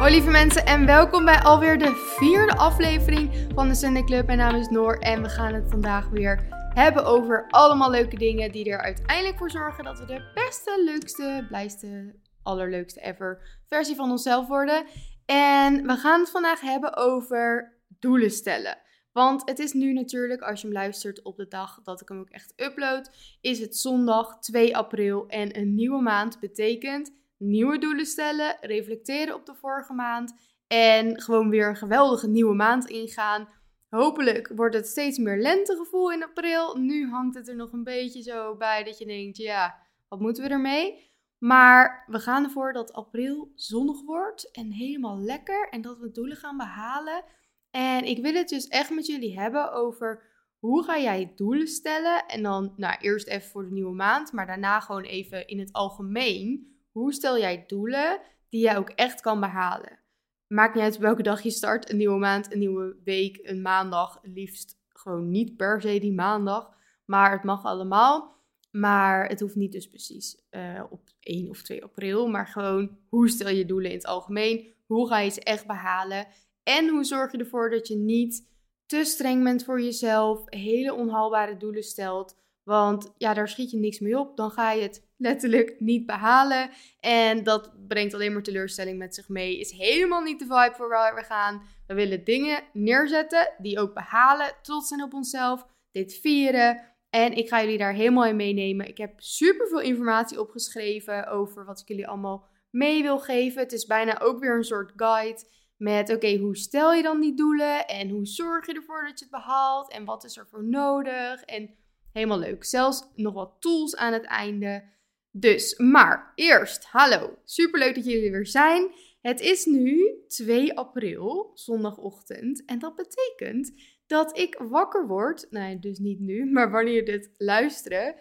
Hoi lieve mensen en welkom bij alweer de vierde aflevering van de Sunday Club. Mijn naam is Noor en we gaan het vandaag weer hebben over allemaal leuke dingen die er uiteindelijk voor zorgen dat we de beste, leukste, blijste, allerleukste ever versie van onszelf worden. En we gaan het vandaag hebben over doelen stellen. Want het is nu natuurlijk, als je hem luistert op de dag dat ik hem ook echt upload, is het zondag 2 april en een nieuwe maand betekent nieuwe doelen stellen, reflecteren op de vorige maand en gewoon weer een geweldige nieuwe maand ingaan. Hopelijk wordt het steeds meer lentegevoel in april. Nu hangt het er nog een beetje zo bij dat je denkt, ja, wat moeten we ermee? Maar we gaan ervoor dat april zonnig wordt en helemaal lekker en dat we doelen gaan behalen. En ik wil het dus echt met jullie hebben over hoe ga jij doelen stellen? En dan nou, eerst even voor de nieuwe maand, maar daarna gewoon even in het algemeen. Hoe stel jij doelen die jij ook echt kan behalen? Maakt niet uit welke dag je start, een nieuwe maand, een nieuwe week, een maandag. Liefst gewoon niet per se die maandag, maar het mag allemaal. Maar het hoeft niet dus precies uh, op 1 of 2 april, maar gewoon hoe stel je doelen in het algemeen? Hoe ga je ze echt behalen? En hoe zorg je ervoor dat je niet te streng bent voor jezelf, hele onhaalbare doelen stelt. Want ja, daar schiet je niks mee op. Dan ga je het letterlijk niet behalen. En dat brengt alleen maar teleurstelling met zich mee. Is helemaal niet de vibe voor waar we gaan. We willen dingen neerzetten die ook behalen. Trots zijn op onszelf. Dit vieren. En ik ga jullie daar helemaal in meenemen. Ik heb super veel informatie opgeschreven over wat ik jullie allemaal mee wil geven. Het is bijna ook weer een soort guide met oké, hoe stel je dan die doelen en hoe zorg je ervoor dat je het behaalt en wat is er voor nodig en helemaal leuk. Zelfs nog wat tools aan het einde. Dus, maar eerst, hallo, superleuk dat jullie er weer zijn. Het is nu 2 april, zondagochtend en dat betekent dat ik wakker word, nee, dus niet nu, maar wanneer dit luisteren,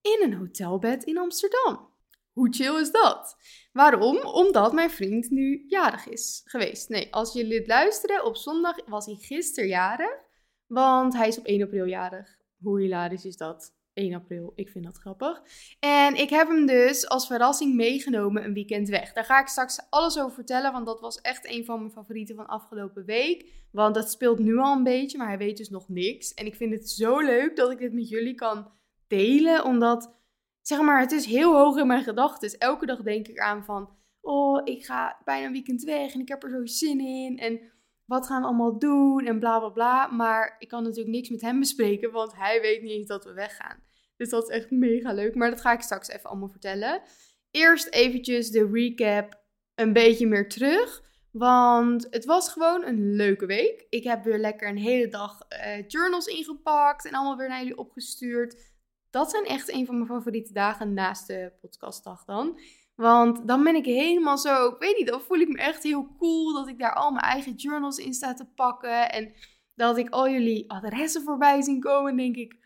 in een hotelbed in Amsterdam. Hoe chill is dat? Waarom? Omdat mijn vriend nu jarig is geweest. Nee, als jullie dit luisteren, op zondag was hij gisteren jarig. Want hij is op 1 april jarig. Hoe hilarisch is dat? 1 april, ik vind dat grappig. En ik heb hem dus als verrassing meegenomen een weekend weg. Daar ga ik straks alles over vertellen, want dat was echt een van mijn favorieten van afgelopen week. Want dat speelt nu al een beetje, maar hij weet dus nog niks. En ik vind het zo leuk dat ik dit met jullie kan delen, omdat zeg maar, het is heel hoog in mijn gedachten. Elke dag denk ik aan van, oh, ik ga bijna een weekend weg en ik heb er zo zin in. En wat gaan we allemaal doen en bla bla bla. Maar ik kan natuurlijk niks met hem bespreken, want hij weet niet eens dat we weggaan. Dus dat is echt mega leuk. Maar dat ga ik straks even allemaal vertellen. Eerst eventjes de recap een beetje meer terug. Want het was gewoon een leuke week. Ik heb weer lekker een hele dag uh, journals ingepakt en allemaal weer naar jullie opgestuurd dat zijn echt een van mijn favoriete dagen naast de podcastdag dan. Want dan ben ik helemaal zo, ik weet niet, dan voel ik me echt heel cool dat ik daar al mijn eigen journals in sta te pakken. En dat ik al jullie adressen voorbij zien komen. denk ik,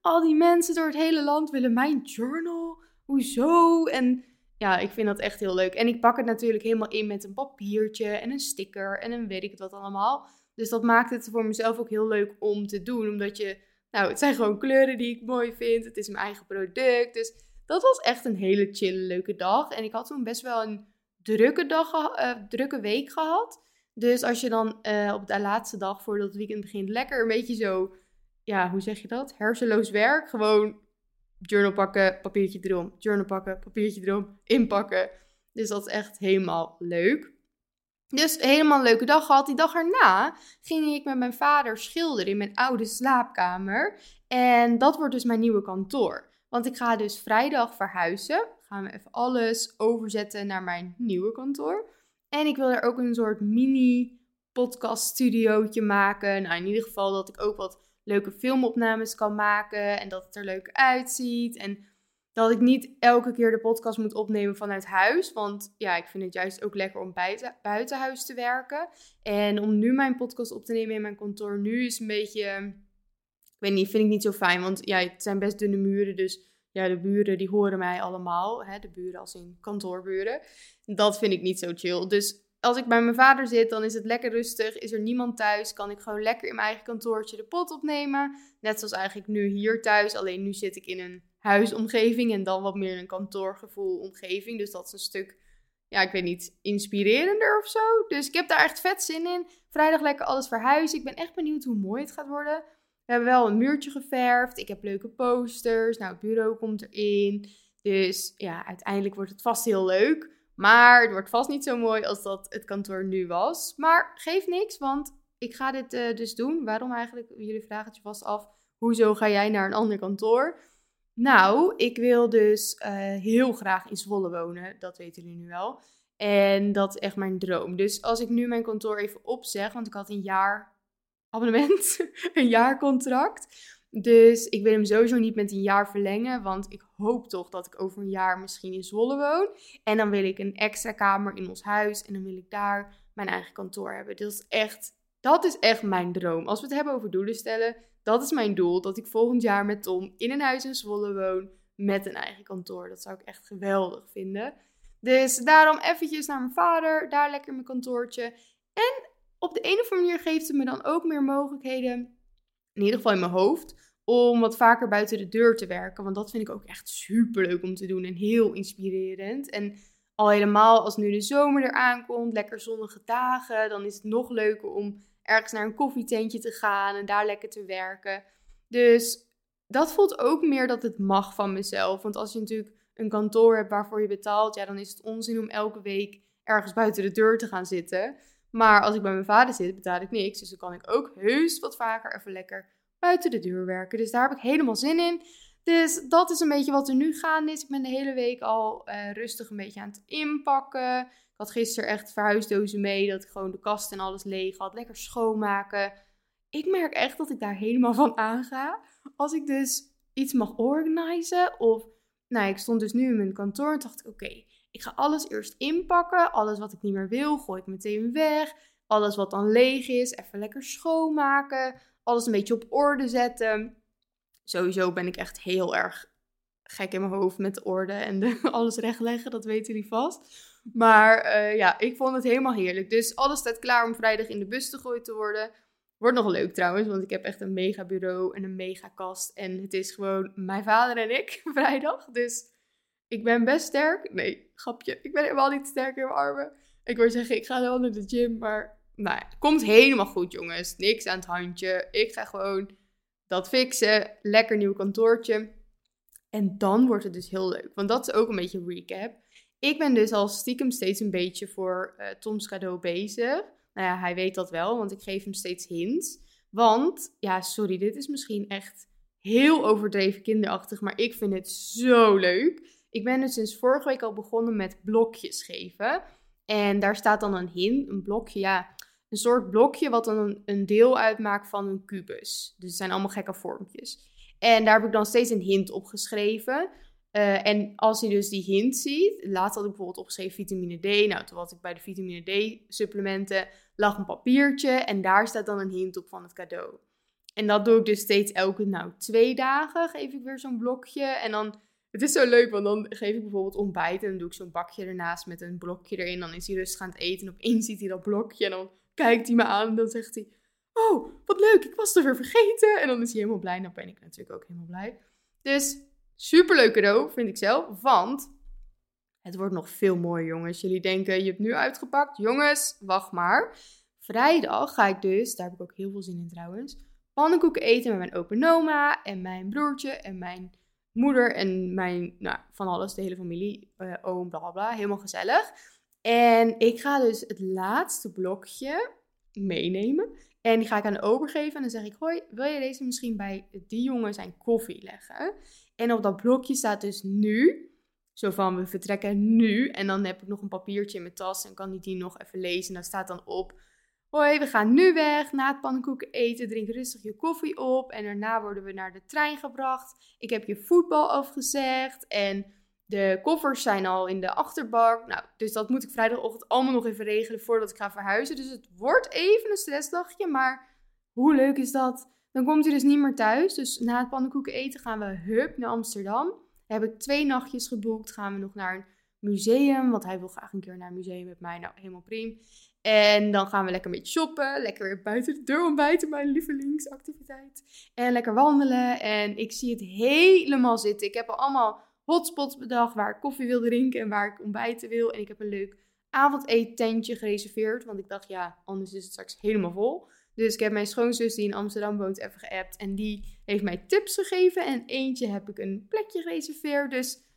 al die mensen door het hele land willen mijn journal. Hoezo? En ja, ik vind dat echt heel leuk. En ik pak het natuurlijk helemaal in met een papiertje en een sticker en een weet ik het wat allemaal. Dus dat maakt het voor mezelf ook heel leuk om te doen. Omdat je nou, het zijn gewoon kleuren die ik mooi vind. Het is mijn eigen product. Dus dat was echt een hele chille, leuke dag. En ik had toen best wel een drukke, dag, uh, drukke week gehad. Dus als je dan uh, op de laatste dag voordat het weekend begint lekker een beetje zo, ja, hoe zeg je dat? Hersenloos werk. Gewoon journal pakken, papiertje erom. Journal pakken, papiertje erom, inpakken. Dus dat is echt helemaal leuk. Dus helemaal een leuke dag gehad. Die dag erna ging ik met mijn vader schilderen in mijn oude slaapkamer. En dat wordt dus mijn nieuwe kantoor. Want ik ga dus vrijdag verhuizen. Gaan we even alles overzetten naar mijn nieuwe kantoor. En ik wil er ook een soort mini podcast studiootje maken. Nou, in ieder geval dat ik ook wat leuke filmopnames kan maken. En dat het er leuk uitziet. En dat ik niet elke keer de podcast moet opnemen vanuit huis. Want ja, ik vind het juist ook lekker om buiten, buiten huis te werken. En om nu mijn podcast op te nemen in mijn kantoor, nu is een beetje. Weet niet, vind ik niet zo fijn. Want ja, het zijn best dunne muren. Dus ja, de buren die horen mij allemaal. Hè, de buren als in kantoorburen. Dat vind ik niet zo chill. Dus als ik bij mijn vader zit, dan is het lekker rustig. Is er niemand thuis? Kan ik gewoon lekker in mijn eigen kantoortje de pot opnemen. Net zoals eigenlijk nu hier thuis. Alleen nu zit ik in een huisomgeving en dan wat meer een kantoorgevoel omgeving. Dus dat is een stuk ja, ik weet niet, inspirerender of zo. Dus ik heb daar echt vet zin in. Vrijdag lekker alles verhuizen. Ik ben echt benieuwd hoe mooi het gaat worden. We hebben wel een muurtje geverfd. Ik heb leuke posters. Nou, het bureau komt erin. Dus ja, uiteindelijk wordt het vast heel leuk. Maar het wordt vast niet zo mooi als dat het kantoor nu was. Maar geeft niks, want ik ga dit uh, dus doen. Waarom eigenlijk? Jullie vragen het je vast af. Hoezo ga jij naar een ander kantoor? Nou, ik wil dus uh, heel graag in Zwolle wonen. Dat weten jullie nu wel. En dat is echt mijn droom. Dus als ik nu mijn kantoor even opzeg, want ik had een jaar abonnement, een jaar contract. Dus ik wil hem sowieso niet met een jaar verlengen, want ik hoop toch dat ik over een jaar misschien in Zwolle woon. En dan wil ik een extra kamer in ons huis en dan wil ik daar mijn eigen kantoor hebben. Dat is echt, dat is echt mijn droom. Als we het hebben over doelen stellen, dat is mijn doel. Dat ik volgend jaar met Tom in een huis in Zwolle woon met een eigen kantoor. Dat zou ik echt geweldig vinden. Dus daarom eventjes naar mijn vader, daar lekker mijn kantoortje. En op de een of andere manier geeft het me dan ook meer mogelijkheden in ieder geval in mijn hoofd, om wat vaker buiten de deur te werken. Want dat vind ik ook echt super leuk om te doen en heel inspirerend. En al helemaal als nu de zomer eraan komt, lekker zonnige dagen, dan is het nog leuker om ergens naar een koffietentje te gaan en daar lekker te werken. Dus dat voelt ook meer dat het mag van mezelf. Want als je natuurlijk een kantoor hebt waarvoor je betaalt, ja, dan is het onzin om elke week ergens buiten de deur te gaan zitten. Maar als ik bij mijn vader zit, betaal ik niks. Dus dan kan ik ook heus wat vaker even lekker buiten de deur werken. Dus daar heb ik helemaal zin in. Dus dat is een beetje wat er nu gaande is. Ik ben de hele week al uh, rustig een beetje aan het inpakken. Ik had gisteren echt verhuisdozen mee, dat ik gewoon de kast en alles leeg had. Lekker schoonmaken. Ik merk echt dat ik daar helemaal van aanga. Als ik dus iets mag organiseren of... Nou, ik stond dus nu in mijn kantoor en dacht ik, oké, ik ga alles eerst inpakken. Alles wat ik niet meer wil, gooi ik meteen weg. Alles wat dan leeg is, even lekker schoonmaken. Alles een beetje op orde zetten. Sowieso ben ik echt heel erg gek in mijn hoofd met de orde en alles rechtleggen. Dat weten jullie vast. Maar uh, ja, ik vond het helemaal heerlijk. Dus alles staat klaar om vrijdag in de bus te gooien te worden. Wordt nog leuk trouwens, want ik heb echt een mega bureau en een mega kast. En het is gewoon mijn vader en ik vrijdag. Dus ik ben best sterk. Nee, grapje. Ik ben helemaal niet sterk in mijn armen. Ik wil zeggen, ik ga wel naar de gym, maar nou ja, komt helemaal goed, jongens. Niks aan het handje. Ik ga gewoon dat fixen. Lekker nieuw kantoortje. En dan wordt het dus heel leuk. Want dat is ook een beetje een recap. Ik ben dus al stiekem steeds een beetje voor uh, Toms cadeau bezig. Nou ja, hij weet dat wel, want ik geef hem steeds hints. Want, ja, sorry, dit is misschien echt heel overdreven kinderachtig, maar ik vind het zo leuk. Ik ben dus sinds vorige week al begonnen met blokjes geven. En daar staat dan een hint, een blokje, ja, een soort blokje wat dan een, deel uitmaakt van een kubus. Dus het zijn allemaal gekke vormpjes. En daar heb ik dan steeds een hint op geschreven. Eh, en als je dus die hint ziet, laatst had ik bijvoorbeeld opgeschreven vitamine D. Nou, toen was ik bij de vitamine D supplementen, lag een papiertje en daar staat dan een hint op van het cadeau. En dat doe ik dus steeds elke, nou, twee dagen geef ik weer zo'n blokje. En dan het is zo leuk, want dan geef ik bijvoorbeeld ontbijt en dan doe ik zo'n bakje ernaast met een blokje erin. Dan is hij rustig aan het eten en opeens ziet hij dat blokje en dan kijkt hij me aan en dan zegt hij... Oh, wat leuk, ik was er vergeten. En dan is hij helemaal blij. Dan ben ik natuurlijk ook helemaal blij. Dus superleuk cadeau, vind ik zelf. Want het wordt nog veel mooier, jongens. Jullie denken, je hebt nu uitgepakt. Jongens, wacht maar. Vrijdag ga ik dus, daar heb ik ook heel veel zin in trouwens, pannenkoeken eten met mijn open oma en mijn broertje en mijn moeder en mijn, nou, van alles, de hele familie, uh, oom, bla bla, helemaal gezellig. En ik ga dus het laatste blokje meenemen. En die ga ik aan de ober geven. En dan zeg ik, hoi, wil je deze misschien bij die jongen zijn koffie leggen? En op dat blokje staat dus nu, zo van we vertrekken nu. En dan heb ik nog een papiertje in mijn tas en kan ik die nog even lezen. En daar staat dan op, Hoi, we gaan nu weg. Na het pannenkoeken eten, drink rustig je koffie op. En daarna worden we naar de trein gebracht. Ik heb je voetbal afgezegd. En de koffers zijn al in de achterbak. Nou, dus dat moet ik vrijdagochtend allemaal nog even regelen voordat ik ga verhuizen. Dus het wordt even een stressdagje. Maar hoe leuk is dat? Dan komt hij dus niet meer thuis. Dus na het pannenkoeken eten gaan we hup naar Amsterdam. Daar heb ik twee nachtjes geboekt. Gaan we nog naar een museum. Want hij wil graag een keer naar een museum met mij. Nou, helemaal prima. En dan gaan we lekker een beetje shoppen. Lekker weer buiten de deur ontbijten, mijn lievelingsactiviteit. En lekker wandelen. En ik zie het helemaal zitten. Ik heb al allemaal hotspots bedacht waar ik koffie wil drinken en waar ik ontbijten wil. En ik heb een leuk avondeettentje gereserveerd, want ik dacht, ja, anders is het straks helemaal vol. Dus ik heb mijn schoonzus die in Amsterdam woont even geappt en die heeft mij tips gegeven. En eentje heb ik een plekje gereserveerd. Dus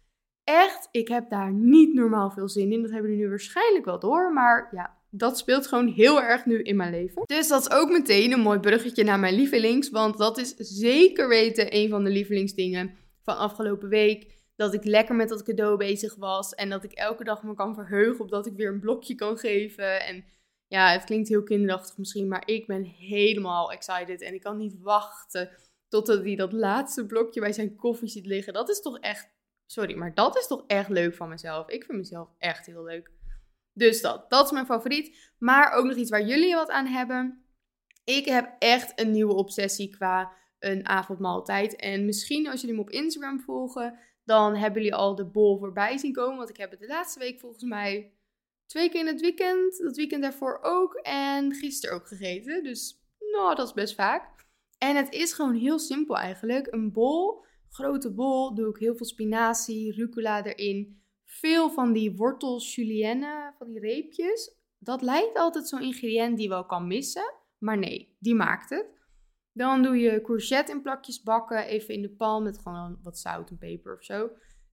echt, ik heb daar niet normaal veel zin in. Dat hebben jullie nu waarschijnlijk wel door. Maar ja, dat speelt gewoon heel erg nu in mijn leven. Dus dat is ook meteen een mooi bruggetje naar mijn lievelings. Want dat is zeker weten een van de lievelingsdingen van afgelopen week. Dat ik lekker met dat cadeau bezig was. En dat ik elke dag me kan verheugen op dat ik weer een blokje kan geven. En ja, het klinkt heel kinderachtig misschien. Maar ik ben helemaal excited. En ik kan niet wachten totdat hij dat laatste blokje bij zijn koffie ziet liggen. Dat is toch echt. Sorry, maar dat is toch echt leuk van mezelf. Ik vind mezelf echt heel leuk. Dus dat, dat is mijn favoriet. Maar ook nog iets waar jullie wat aan hebben. Ik heb echt een nieuwe obsessie qua een avondmaaltijd. En misschien als jullie me op Instagram volgen, dan hebben jullie al de bol voorbij zien komen. Want ik heb het de laatste week volgens mij twee keer in het weekend, dat weekend daarvoor ook en gisteren ook gegeten. Dus nou, dat is best vaak. En het is gewoon heel simpel eigenlijk. Een bol, grote bol, doe ik heel veel spinazie, rucola erin veel van die wortels julienne, van die reepjes. Dat lijkt altijd zo'n ingrediënt die wel kan missen. Maar nee, die maakt het. Dan doe je courgette in plakjes bakken. Even in de pan met gewoon wat zout en peper of zo.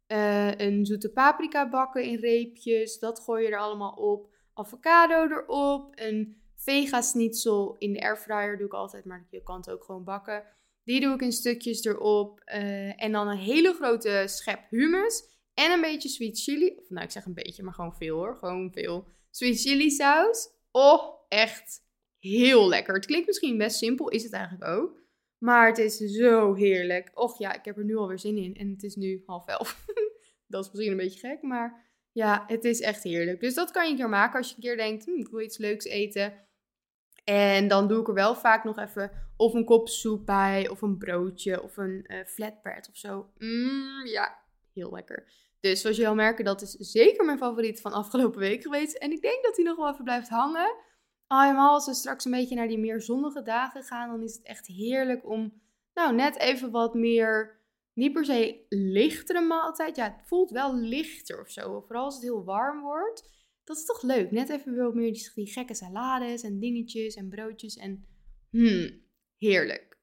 Uh, een zoete paprika bakken in reepjes. Dat gooi je er allemaal op. Avocado erop. Een vega in de airfryer doe ik altijd. Maar je kan het ook gewoon bakken. Die doe ik in stukjes erop. Uh, en dan een hele grote schep hummus. En een beetje sweet chili. Of nou, ik zeg een beetje, maar gewoon veel hoor. Gewoon veel. Sweet chili saus. Oh, echt heel lekker. Het klinkt misschien best simpel, is het eigenlijk ook. Maar het is zo heerlijk. Och ja, ik heb er nu alweer zin in. En het is nu half elf. dat is misschien een beetje gek, maar ja, het is echt heerlijk. Dus dat kan je een keer maken als je een keer denkt, hm, ik wil iets leuks eten. En dan doe ik er wel vaak nog even of een kop soep bij, of een broodje, of een uh, flatbread of zo. Mm, ja, heel lekker. Dus zoals je al merken, dat is zeker mijn favoriet van afgelopen week geweest. En ik denk dat hij nog wel even blijft hangen. Allemaal als we straks een beetje naar die meer zonnige dagen gaan, dan is het echt heerlijk om nou net even wat meer, niet per se lichtere maaltijd. Ja, het voelt wel lichter of zo. Vooral als het heel warm wordt. Dat is toch leuk. Net even wat meer die, die gekke salades en dingetjes en broodjes en hmm, heerlijk.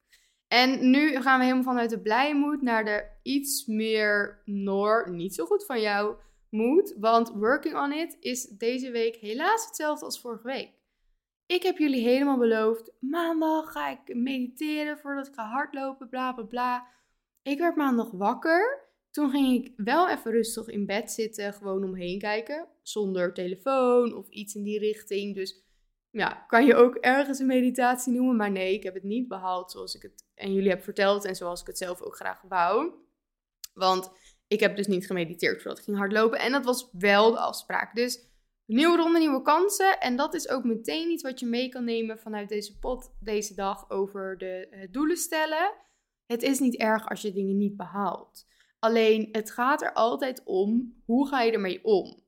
En nu gaan we helemaal vanuit de blije moed naar de iets meer Noor, niet zo goed van jou moed. Want Working on It is deze week helaas hetzelfde als vorige week. Ik heb jullie helemaal beloofd, maandag ga ik mediteren voordat ik ga hardlopen, bla bla bla. Ik werd maandag wakker. Toen ging ik wel even rustig in bed zitten, gewoon omheen kijken. Zonder telefoon of iets in die richting. Dus ja, kan je ook ergens een meditatie noemen. Maar nee, ik heb het niet behaald zoals ik het en jullie heb verteld en zoals ik het zelf ook graag wou. Want ik heb dus niet gemediteerd voordat ik ging hardlopen. En dat was wel de afspraak. Dus nieuwe ronde, nieuwe kansen. En dat is ook meteen iets wat je mee kan nemen vanuit deze pot deze dag over de uh, doelen stellen. Het is niet erg als je dingen niet behaalt. Alleen het gaat er altijd om hoe ga je ermee om.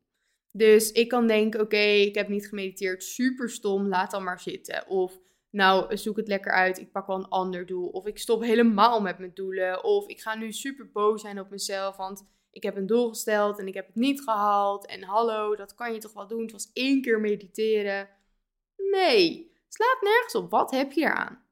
Dus ik kan denken: oké, ik heb niet gemediteerd, super stom, laat dan maar zitten. Of nou, zoek het lekker uit, ik pak wel een ander doel. Of ik stop helemaal met mijn doelen. Of ik ga nu super boos zijn op mezelf, want ik heb een doel gesteld en ik heb het niet gehaald. En hallo, dat kan je toch wel doen? Het was één keer mediteren. Nee, slaat nergens op. Wat heb je eraan?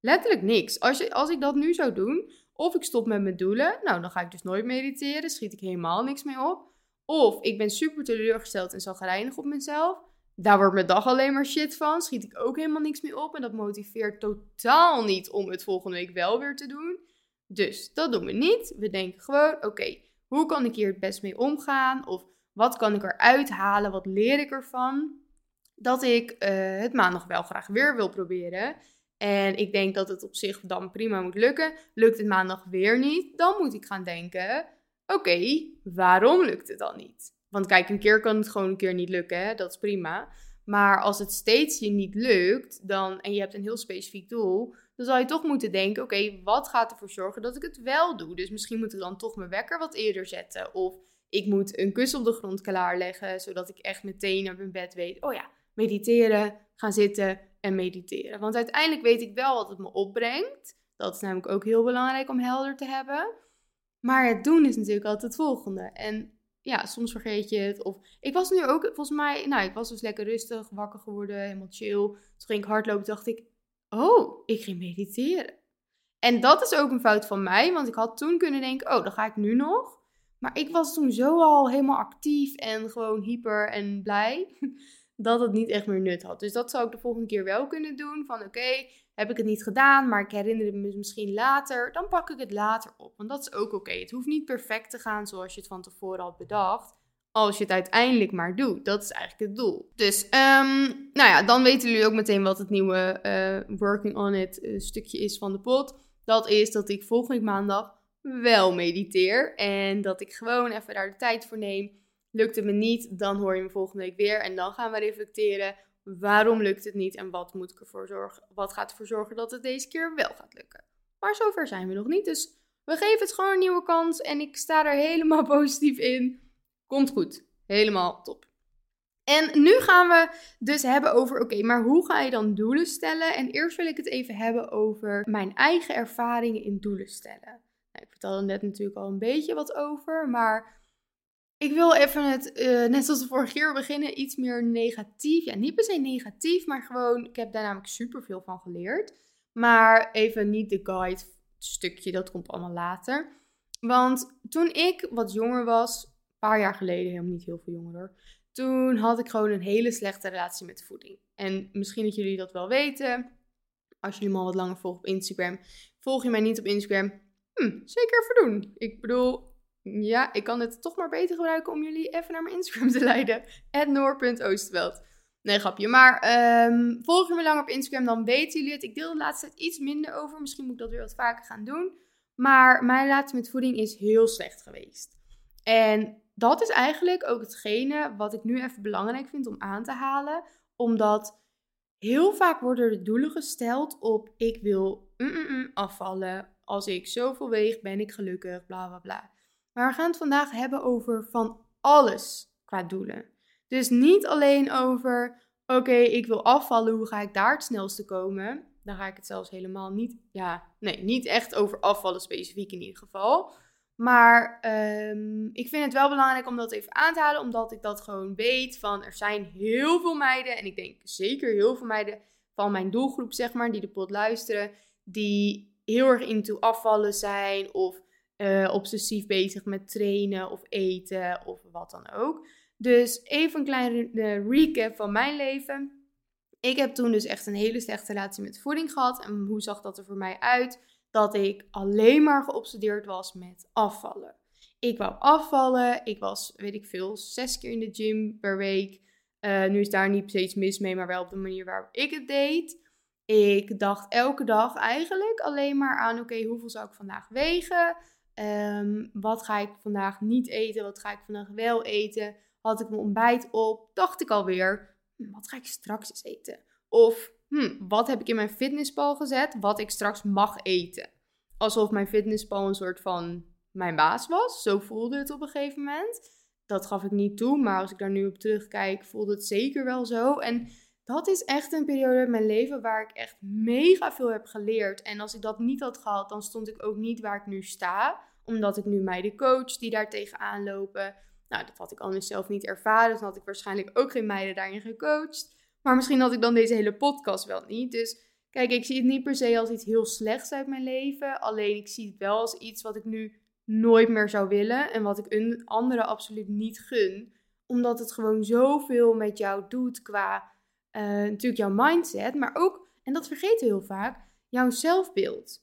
Letterlijk niks. Als, je, als ik dat nu zou doen, of ik stop met mijn doelen, nou dan ga ik dus nooit mediteren, schiet ik helemaal niks mee op. Of ik ben super teleurgesteld en zal reinig op mezelf. Daar wordt mijn dag alleen maar shit van. Schiet ik ook helemaal niks mee op. En dat motiveert totaal niet om het volgende week wel weer te doen. Dus dat doen we niet. We denken gewoon: oké, hoe kan ik hier het best mee omgaan? Of wat kan ik eruit halen? Wat leer ik ervan? Dat ik uh, het maandag wel graag weer wil proberen. En ik denk dat het op zich dan prima moet lukken. Lukt het maandag weer niet, dan moet ik gaan denken: oké, waarom lukt het dan niet? Want kijk, een keer kan het gewoon een keer niet lukken, hè? dat is prima. Maar als het steeds je niet lukt dan, en je hebt een heel specifiek doel, dan zal je toch moeten denken: oké, wat gaat ervoor zorgen dat ik het wel doe? Dus misschien moet ik dan toch mijn wekker wat eerder zetten. Of ik moet een kussen op de grond klaarleggen, zodat ik echt meteen op mijn bed weet: oh ja, mediteren, gaan zitten en mediteren. Want uiteindelijk weet ik wel wat het me opbrengt. Dat is namelijk ook heel belangrijk om helder te hebben. Maar het doen is natuurlijk altijd het volgende. En ja, soms vergeet je het. Of ik was nu ook, volgens mij, nou, ik was dus lekker rustig, wakker geworden, helemaal chill. Toen ging ik hardlopen, dacht ik, oh, ik ging mediteren. En dat is ook een fout van mij, want ik had toen kunnen denken, oh, dan ga ik nu nog. Maar ik was toen zo al helemaal actief en gewoon hyper en blij, dat het niet echt meer nut had. Dus dat zou ik de volgende keer wel kunnen doen. Van oké, heb ik het niet gedaan, maar ik herinner me misschien later. Dan pak ik het later op, want dat is ook oké. Het hoeft niet perfect te gaan zoals je het van tevoren had bedacht als je het uiteindelijk maar doet. Dat is eigenlijk het doel. Dus, um, nou ja, dan weten jullie ook meteen wat het nieuwe uh, Working on It uh, stukje is van de pot. Dat is dat ik volgende maandag wel mediteer. En dat ik gewoon even daar de tijd voor neem. Lukt het me niet, dan hoor je me volgende week weer. En dan gaan we reflecteren. Waarom lukt het niet en wat, moet ik ervoor zorgen, wat gaat ervoor zorgen dat het deze keer wel gaat lukken? Maar zover zijn we nog niet. Dus we geven het gewoon een nieuwe kans. En ik sta er helemaal positief in. Komt goed. Helemaal top. En nu gaan we dus hebben over, oké, maar hoe ga je dan doelen stellen? En eerst wil ik het even hebben over mijn eigen ervaringen in doelen stellen. Nou, ik vertelde net natuurlijk al een beetje wat over, maar ik wil even het, uh, net zoals de vorige keer beginnen, iets meer negatief. Ja, niet per se negatief, maar gewoon, ik heb daar namelijk super veel van geleerd. Maar even niet de guide stukje, dat komt allemaal later. Want toen ik wat jonger was, een paar jaar geleden, helemaal niet heel veel jonger toen had ik gewoon een hele slechte relatie met voeding. En misschien dat jullie dat wel weten. Als jullie me al wat langer volgen op Instagram. Volg je mij niet op Instagram? Hm, zeker even doen. Ik bedoel, ja, ik kan het toch maar beter gebruiken om jullie even naar mijn Instagram te leiden. noor.oostveld. Nee, grapje. Maar um, volg je me lang op Instagram, dan weten jullie het. Ik deel de laatste tijd iets minder over. Misschien moet ik dat weer wat vaker gaan doen. Maar mijn relatie met voeding is heel slecht geweest. En dat is eigenlijk ook hetgene wat ik nu even belangrijk vind om aan te halen. Omdat heel vaak worden er doelen gesteld op ik wil afvallen. Als ik zoveel weeg, ben ik gelukkig, bla bla bla. Maar we gaan het vandaag hebben over van alles qua doelen. Dus niet alleen over, oké, ik wil afvallen, hoe ga ik daar het snelste komen? Dan ga ik het zelfs helemaal niet, ja, nee, niet echt over afvallen specifiek in ieder geval. Maar um, ik vind het wel belangrijk om dat even aan te halen, omdat ik dat gewoon weet van er zijn heel veel meiden, en ik denk zeker heel veel meiden van mijn doelgroep, zeg maar, die de pot luisteren, die heel erg into afvallen zijn of uh, obsessief bezig met trainen of eten of wat dan ook. Dus even een kleine recap van mijn leven. Ik heb toen dus echt een hele slechte relatie met voeding gehad. En hoe zag dat er voor mij uit? Dat ik alleen maar geobsedeerd was met afvallen. Ik wou afvallen. Ik was, weet ik veel, zes keer in de gym per week. Uh, nu is daar niet steeds mis mee, maar wel op de manier waarop ik het deed. Ik dacht elke dag eigenlijk alleen maar aan: oké, hoeveel zou ik vandaag wegen? Um, wat ga ik vandaag niet eten? Wat ga ik vandaag wel eten? Had ik mijn ontbijt op? Dacht ik alweer: hm, wat ga ik straks eten? Of hm, wat heb ik in mijn fitnesspal gezet? Wat ik straks mag eten. Alsof mijn fitnesspal een soort van mijn baas was. Zo voelde het op een gegeven moment. Dat gaf ik niet toe, maar als ik daar nu op terugkijk, voelde het zeker wel zo. En dat is echt een periode in mijn leven waar ik echt mega veel heb geleerd. En als ik dat niet had gehad, dan stond ik ook niet waar ik nu sta. Omdat ik nu meiden coach die daar tegenaan lopen. Nou, dat had ik anders zelf niet ervaren. Dan had ik waarschijnlijk ook geen meiden daarin gecoacht. Maar misschien had ik dan deze hele podcast wel niet. Dus kijk, ik zie het niet per se als iets heel slechts uit mijn leven. Alleen ik zie het wel als iets wat ik nu nooit meer zou willen. En wat ik een andere absoluut niet gun. Omdat het gewoon zoveel met jou doet qua uh, natuurlijk jouw mindset, maar ook, en dat vergeten we heel vaak, jouw zelfbeeld.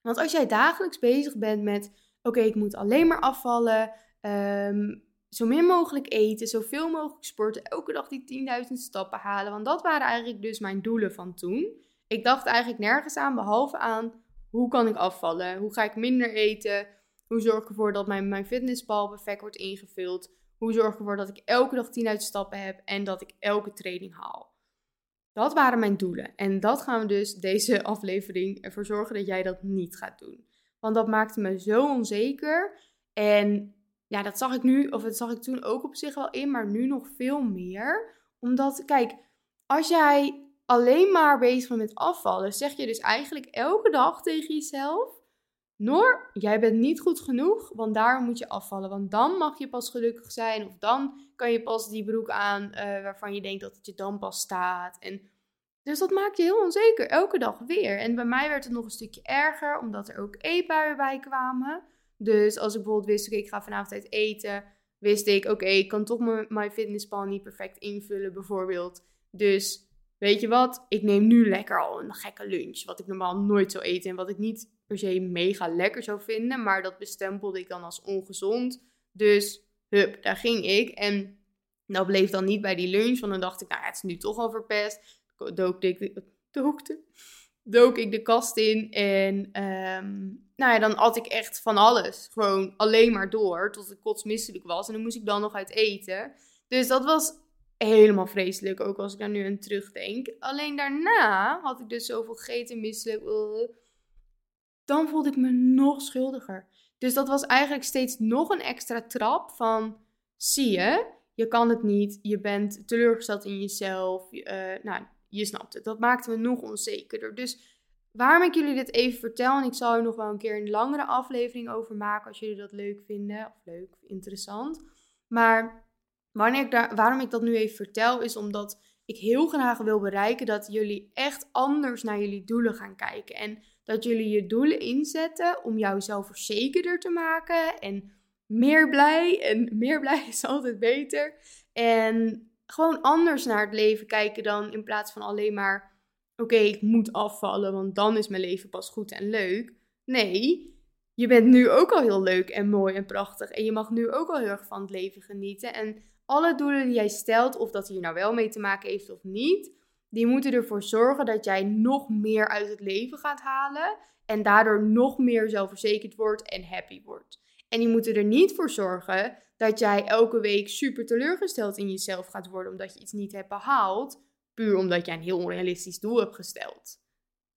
Want als jij dagelijks bezig bent met, oké, ik moet alleen maar afvallen, um, zo min mogelijk eten, zoveel mogelijk sporten, elke dag die 10.000 stappen halen, want dat waren eigenlijk dus mijn doelen van toen. Ik dacht eigenlijk nergens aan, behalve aan, hoe kan ik afvallen? Hoe ga ik minder eten? Hoe zorg ik ervoor dat mijn, mijn fitnesspal perfect wordt ingevuld? Hoe zorg ik ervoor dat ik elke dag 10.000 stappen heb en dat ik elke training haal? Dat waren mijn doelen. En dat gaan we dus deze aflevering ervoor zorgen dat jij dat niet gaat doen. Want dat maakte me zo onzeker. En ja, dat zag ik nu, of dat zag ik toen ook op zich wel in, maar nu nog veel meer. Omdat, kijk, als jij alleen maar bezig bent met afvallen, zeg je dus eigenlijk elke dag tegen jezelf: Noor, jij bent niet goed genoeg, want daarom moet je afvallen. Want dan mag je pas gelukkig zijn. Of dan kan je pas die broek aan uh, waarvan je denkt dat het je dan pas staat. En dus dat maakt je heel onzeker, elke dag weer. En bij mij werd het nog een stukje erger, omdat er ook eetbuien bij kwamen. Dus als ik bijvoorbeeld wist, oké, ik ga vanavond uit eten, wist ik, oké, ik kan toch mijn MyFitnessPal niet perfect invullen, bijvoorbeeld. Dus weet je wat, ik neem nu lekker al een gekke lunch, wat ik normaal nooit zou eten en wat ik niet per se mega lekker zou vinden, maar dat bestempelde ik dan als ongezond. Dus, hup, daar ging ik. En dat bleef dan niet bij die lunch, want dan dacht ik, nou, het is nu toch al verpest dook ik, dookte, dook ik de kast in en um, nou ja, dan at ik echt van alles. Gewoon alleen maar door, tot ik kotsmisselijk was. En dan moest ik dan nog uit eten. Dus dat was helemaal vreselijk, ook als ik daar nu aan terugdenk. Alleen daarna had ik dus zoveel gegeten, misselijk. Dan voelde ik me nog schuldiger. Dus dat was eigenlijk steeds nog een extra trap van, zie je, je kan het niet, je bent teleurgesteld in jezelf. Uh, nou, je snapt het. Dat maakte me nog onzekerder. Dus waarom ik jullie dit even vertel, en ik zal er nog wel een keer een langere aflevering over maken als jullie dat leuk vinden, of leuk, interessant. Maar ik daar, waarom ik dat nu even vertel, is omdat ik heel graag wil bereiken dat jullie echt anders naar jullie doelen gaan kijken. En dat jullie je doelen inzetten om jou zelfverzekerder te maken en meer blij. En meer blij is altijd beter. En gewoon anders naar het leven kijken dan in plaats van alleen maar, oké, ik moet afvallen, want dan is mijn leven pas goed en leuk. Nee, je bent nu ook al heel leuk en mooi en prachtig en je mag nu ook al heel erg van het leven genieten. En alle doelen die jij stelt, of dat hier nou wel mee te maken heeft of niet, die moeten ervoor zorgen dat jij nog meer uit het leven gaat halen en daardoor nog meer zelfverzekerd wordt en happy wordt. En die moeten er niet voor zorgen dat jij elke week super teleurgesteld in jezelf gaat worden omdat je iets niet hebt behaald, puur omdat jij een heel onrealistisch doel hebt gesteld.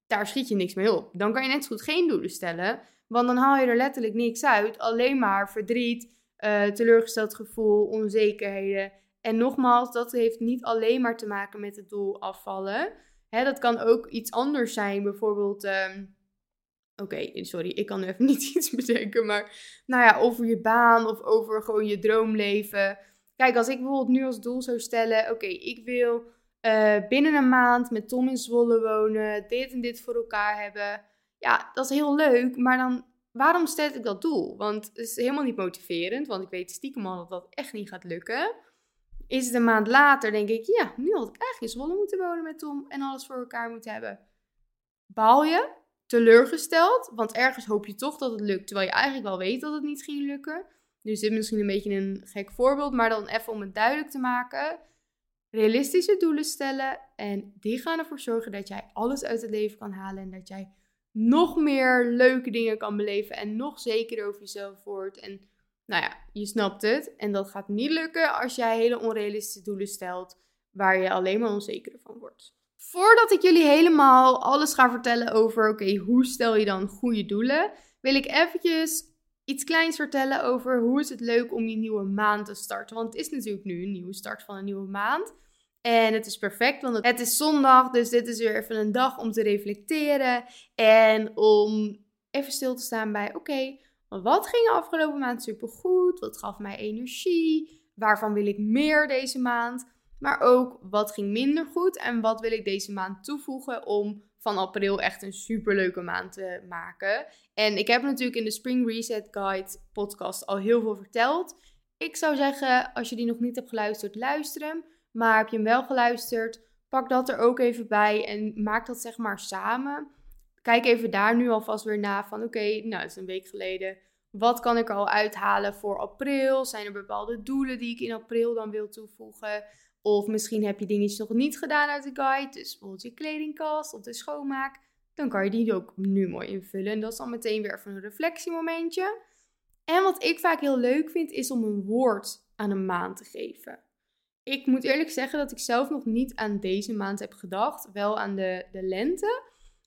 Daar schiet je niks mee op. Dan kan je net zo goed geen doelen stellen, want dan haal je er letterlijk niks uit. Alleen maar verdriet, uh, teleurgesteld gevoel, onzekerheden. En nogmaals, dat heeft niet alleen maar te maken met het doel afvallen. Dat kan ook iets anders zijn, bijvoorbeeld. Ehm, Oké, sorry, ik kan nu even niet iets bedenken, maar nou ja, over je baan of over gewoon je droomleven. Kijk, als ik bijvoorbeeld nu als doel zou stellen, oké, ik wil uh, binnen een maand met Tom in Zwolle wonen, dit en dit voor elkaar hebben. Ja, dat is heel leuk, maar dan, waarom stel ik dat doel? Want het is helemaal niet motiverend, want ik weet stiekem al dat dat echt niet gaat lukken. Is het een maand later, denk ik, ja, nu had ik eigenlijk in Zwolle moeten wonen met Tom en alles voor elkaar moeten hebben. Baal je? teleurgesteld. Want ergens hoop je toch dat het lukt, terwijl je eigenlijk wel weet dat het niet ging lukken. Dit is misschien een beetje een gek voorbeeld, maar dan even om het duidelijk te maken. Realistische doelen stellen en die gaan ervoor zorgen dat jij alles uit het leven kan halen en dat jij nog meer leuke dingen kan beleven en nog zekerder over jezelf wordt. En nou ja, je snapt het. En dat gaat niet lukken als jij hele onrealistische doelen stelt waar je alleen maar onzeker van wordt. Voordat ik jullie helemaal alles ga vertellen over, oké, hoe stel je dan goede doelen, wil ik eventjes iets kleins vertellen over hoe is het leuk om je nieuwe maand te starten. Want het is natuurlijk nu een nieuwe start van een nieuwe maand. En het is perfect, want het is zondag, dus dit is weer even een dag om te reflecteren en om even stil te staan bij, oké, wat ging afgelopen maand supergoed? Wat gaf mij energie? Waarvan wil ik meer deze maand? Maar ook wat ging minder goed en wat wil ik deze maand toevoegen om van april echt een superleuke maand te maken. En ik heb natuurlijk in de Spring Reset Guide podcast al heel veel verteld. Ik zou zeggen, als je die nog niet hebt geluisterd, luister hem. Maar heb je hem wel geluisterd, pak dat er ook even bij en maak dat zeg maar samen. Kijk even daar nu alvast weer na van oké, nou het is een week geleden. Wat kan ik al uithalen voor april? Zijn er bepaalde doelen die ik in april dan wil toevoegen? Of misschien heb je dingetjes nog niet gedaan uit de guide. Dus bijvoorbeeld je kledingkast of de schoonmaak. Dan kan je die ook nu mooi invullen. En dat is dan meteen weer even een reflectiemomentje. En wat ik vaak heel leuk vind, is om een woord aan een maand te geven. Ik moet eerlijk zeggen dat ik zelf nog niet aan deze maand heb gedacht. Wel aan de, de lente,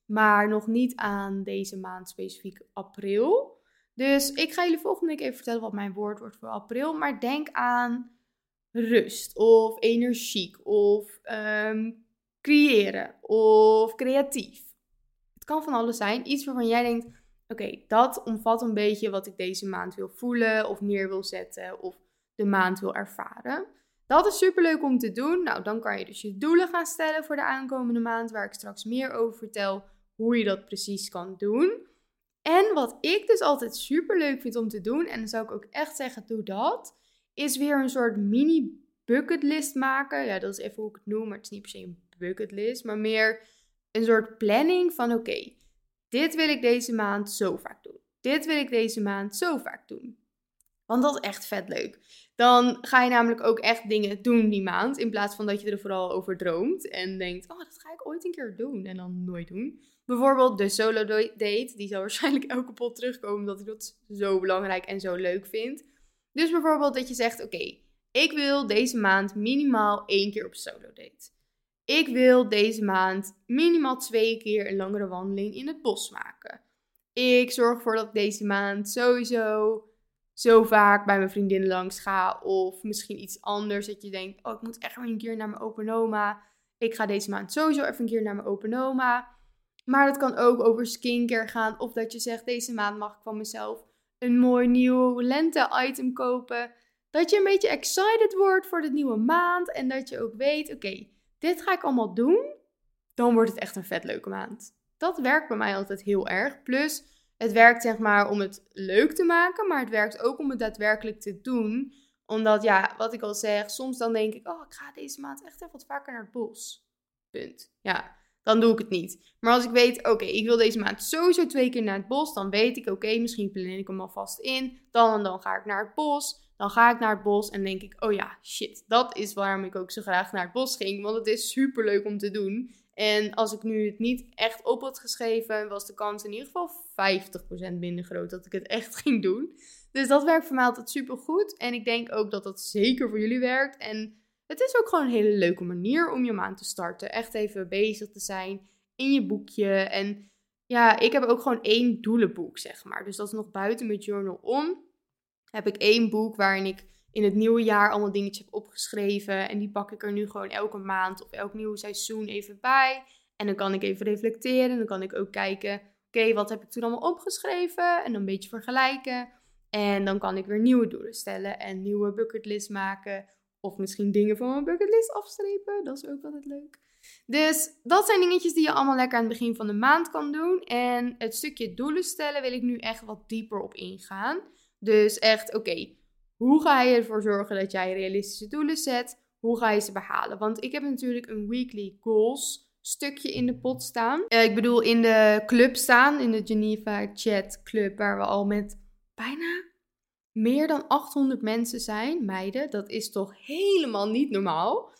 maar nog niet aan deze maand specifiek april. Dus ik ga jullie volgende week even vertellen wat mijn woord wordt voor april. Maar denk aan rust of energiek of ehm, creëren of creatief. Het kan van alles zijn. Iets waarvan jij denkt, oké, dat omvat een beetje wat ik deze maand wil voelen of neer wil zetten of de maand wil ervaren. Dat is super leuk om te doen. Nou, dan kan je dus je doelen gaan stellen voor de aankomende maand, waar ik straks meer over vertel hoe je dat precies kan doen. En wat ik dus altijd super leuk vind om te doen, en dan zou ik ook echt zeggen, doe dat, is weer een soort mini bucketlist maken. Ja, dat is even hoe ik het noem, maar het is niet per se een bucketlist, maar meer een soort planning van oké, dit wil ik deze maand zo vaak doen. Dit wil ik deze maand zo vaak doen. Want dat is echt vet leuk. Dan ga je namelijk ook echt dingen doen die maand. In plaats van dat je er vooral over droomt. En denkt, oh, dat ga ik ooit een keer doen. En dan nooit doen. Bijvoorbeeld de solo date. Die zal waarschijnlijk elke pot terugkomen. Omdat ik dat zo belangrijk en zo leuk vind. Dus bijvoorbeeld dat je zegt, oké, ik wil deze maand minimaal één keer op solo date. Ik wil deze maand minimaal twee keer een langere wandeling in het bos maken. Ik zorg ervoor dat ik deze maand sowieso zo vaak bij mijn vriendinnen langs ga. Of misschien iets anders dat je denkt, oh ik moet echt weer een keer naar mijn open oma. Ik ga deze maand sowieso even een keer naar mijn open oma. Maar dat kan ook over skincare gaan. Of dat je zegt, deze maand mag ik van mezelf een mooi nieuw lente-item kopen. Dat je een beetje excited wordt voor de nieuwe maand. En dat je ook weet, oké, dit ga ik allemaal doen. Dan wordt het echt een vet leuke maand. Dat werkt bij mij altijd heel erg. Plus, het werkt zeg maar om het leuk te maken, maar het werkt ook om het daadwerkelijk te doen. Omdat, ja, wat ik al zeg, soms dan denk ik, oh, ik ga deze maand echt even wat vaker naar het bos. Punt. Ja, dan doe ik het niet. Maar als ik weet, oké, ik wil deze maand sowieso twee keer naar het bos, dan weet ik, oké, misschien plan ik hem alvast in. Dan en dan ga ik naar het bos. Dan ga ik naar het bos en denk ik, oh ja, shit, dat is waarom ik ook zo graag naar het bos ging. Want het is super leuk om te doen. En als ik nu het niet echt op had geschreven, was de kans in ieder geval 50% minder groot dat ik het echt ging doen. Dus dat werkt voor mij altijd super goed. En ik denk ook dat dat zeker voor jullie werkt. En het is ook gewoon een hele leuke manier om je maand te starten. Echt even bezig te zijn in je boekje. En ja, ik heb ook gewoon één doelenboek, zeg maar. Dus dat is nog buiten mijn journal om. Heb ik één boek waarin ik in het nieuwe jaar allemaal dingetjes heb opgeschreven. En die pak ik er nu gewoon elke maand of elk nieuw seizoen even bij. En dan kan ik even reflecteren. Dan kan ik ook kijken, oké, wat heb ik toen allemaal opgeschreven? En dan een beetje vergelijken. En dan kan ik weer nieuwe doelen stellen en nieuwe bucketlist maken. Of misschien dingen van mijn bucketlist afstrepen. Dat is ook altijd leuk. Dus dat zijn dingetjes die je allemaal lekker aan het begin van de maand kan doen. En het stukje doelen stellen wil ik nu echt wat dieper op ingaan. Dus echt, oké, hoe ga je ervoor zorgen dat jij realistische doelen zet? Hoe ga je ze behalen? Want ik heb natuurlijk een weekly goals stukje in de pot staan. Uh, ik bedoel in de club staan, in de Geneva Chat Club, waar we al met bijna meer dan 800 mensen zijn, meiden. Dat is toch helemaal niet normaal?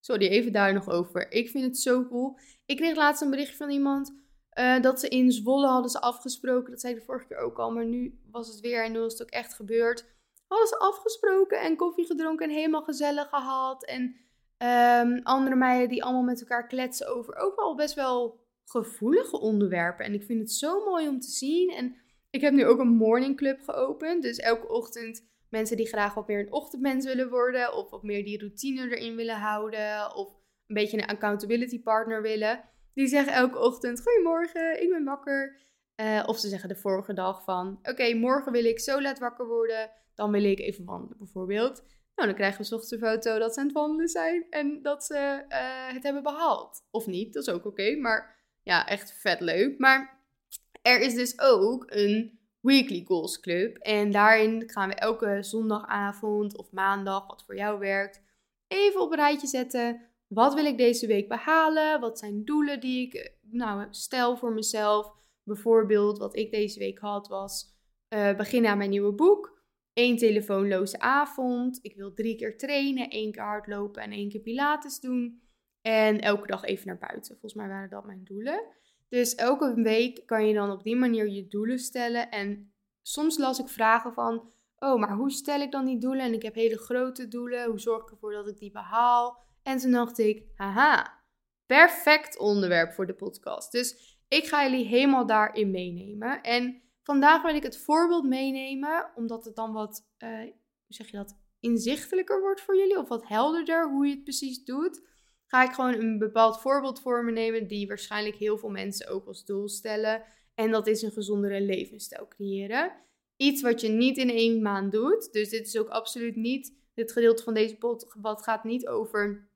Sorry, even daar nog over. Ik vind het zo cool. Ik kreeg laatst een berichtje van iemand uh, dat ze in Zwolle hadden ze afgesproken. Dat zei de vorige keer ook al, maar nu was het weer en nu was het ook echt gebeurd hadden ze afgesproken en koffie gedronken en helemaal gezellig gehad. En um, andere meiden die allemaal met elkaar kletsen over ook wel best wel gevoelige onderwerpen. En ik vind het zo mooi om te zien. En ik heb nu ook een morning club geopend. Dus elke ochtend mensen die graag wat meer een ochtendmens willen worden. Of wat meer die routine erin willen houden. Of een beetje een accountability partner willen. Die zeggen elke ochtend: Goedemorgen, ik ben wakker. Uh, of ze zeggen de vorige dag van: Oké, morgen wil ik zo laat wakker worden dan wil ik even wandelen bijvoorbeeld. Nou, dan krijgen we ochtends een foto dat ze aan het wandelen zijn en dat ze uh, het hebben behaald. Of niet, dat is ook oké. maar ja, echt vet leuk. Maar er is dus ook een Weekly Goals Club. En daarin gaan we elke zondagavond of maandag, wat voor jou werkt, even op een rijtje zetten. Wat wil ik deze week behalen? Wat zijn doelen die ik nou, stel voor mezelf? Bijvoorbeeld, wat ik deze week had, was uh, beginnen aan mijn nieuwe boek één telefoonloze avond. Ik wil drie keer trainen, één keer hardlopen en één keer pilates doen. En elke dag even naar buiten. Volgens mij waren dat mijn doelen. Dus elke week kan je dan op die manier je doelen stellen. En soms las ik vragen van, oh, maar hoe stel ik dan die doelen? En ik heb hele grote doelen. Hoe zorg ik ervoor dat ik die behaal? En toen dacht ik, haha, perfect onderwerp voor de podcast. Dus ik ga jullie helemaal daarin meenemen. En Vandaag wil ik het voorbeeld meenemen, omdat het dan wat, uh, hoe zeg je dat, inzichtelijker wordt voor jullie, of wat helderder hoe je het precies doet. Ga ik gewoon een bepaald voorbeeld voor me nemen, die waarschijnlijk heel veel mensen ook als doel stellen. En dat is een gezondere levensstijl creëren. Iets wat je niet in één maand doet. Dus dit is ook absoluut niet, dit gedeelte van deze pot wat gaat niet over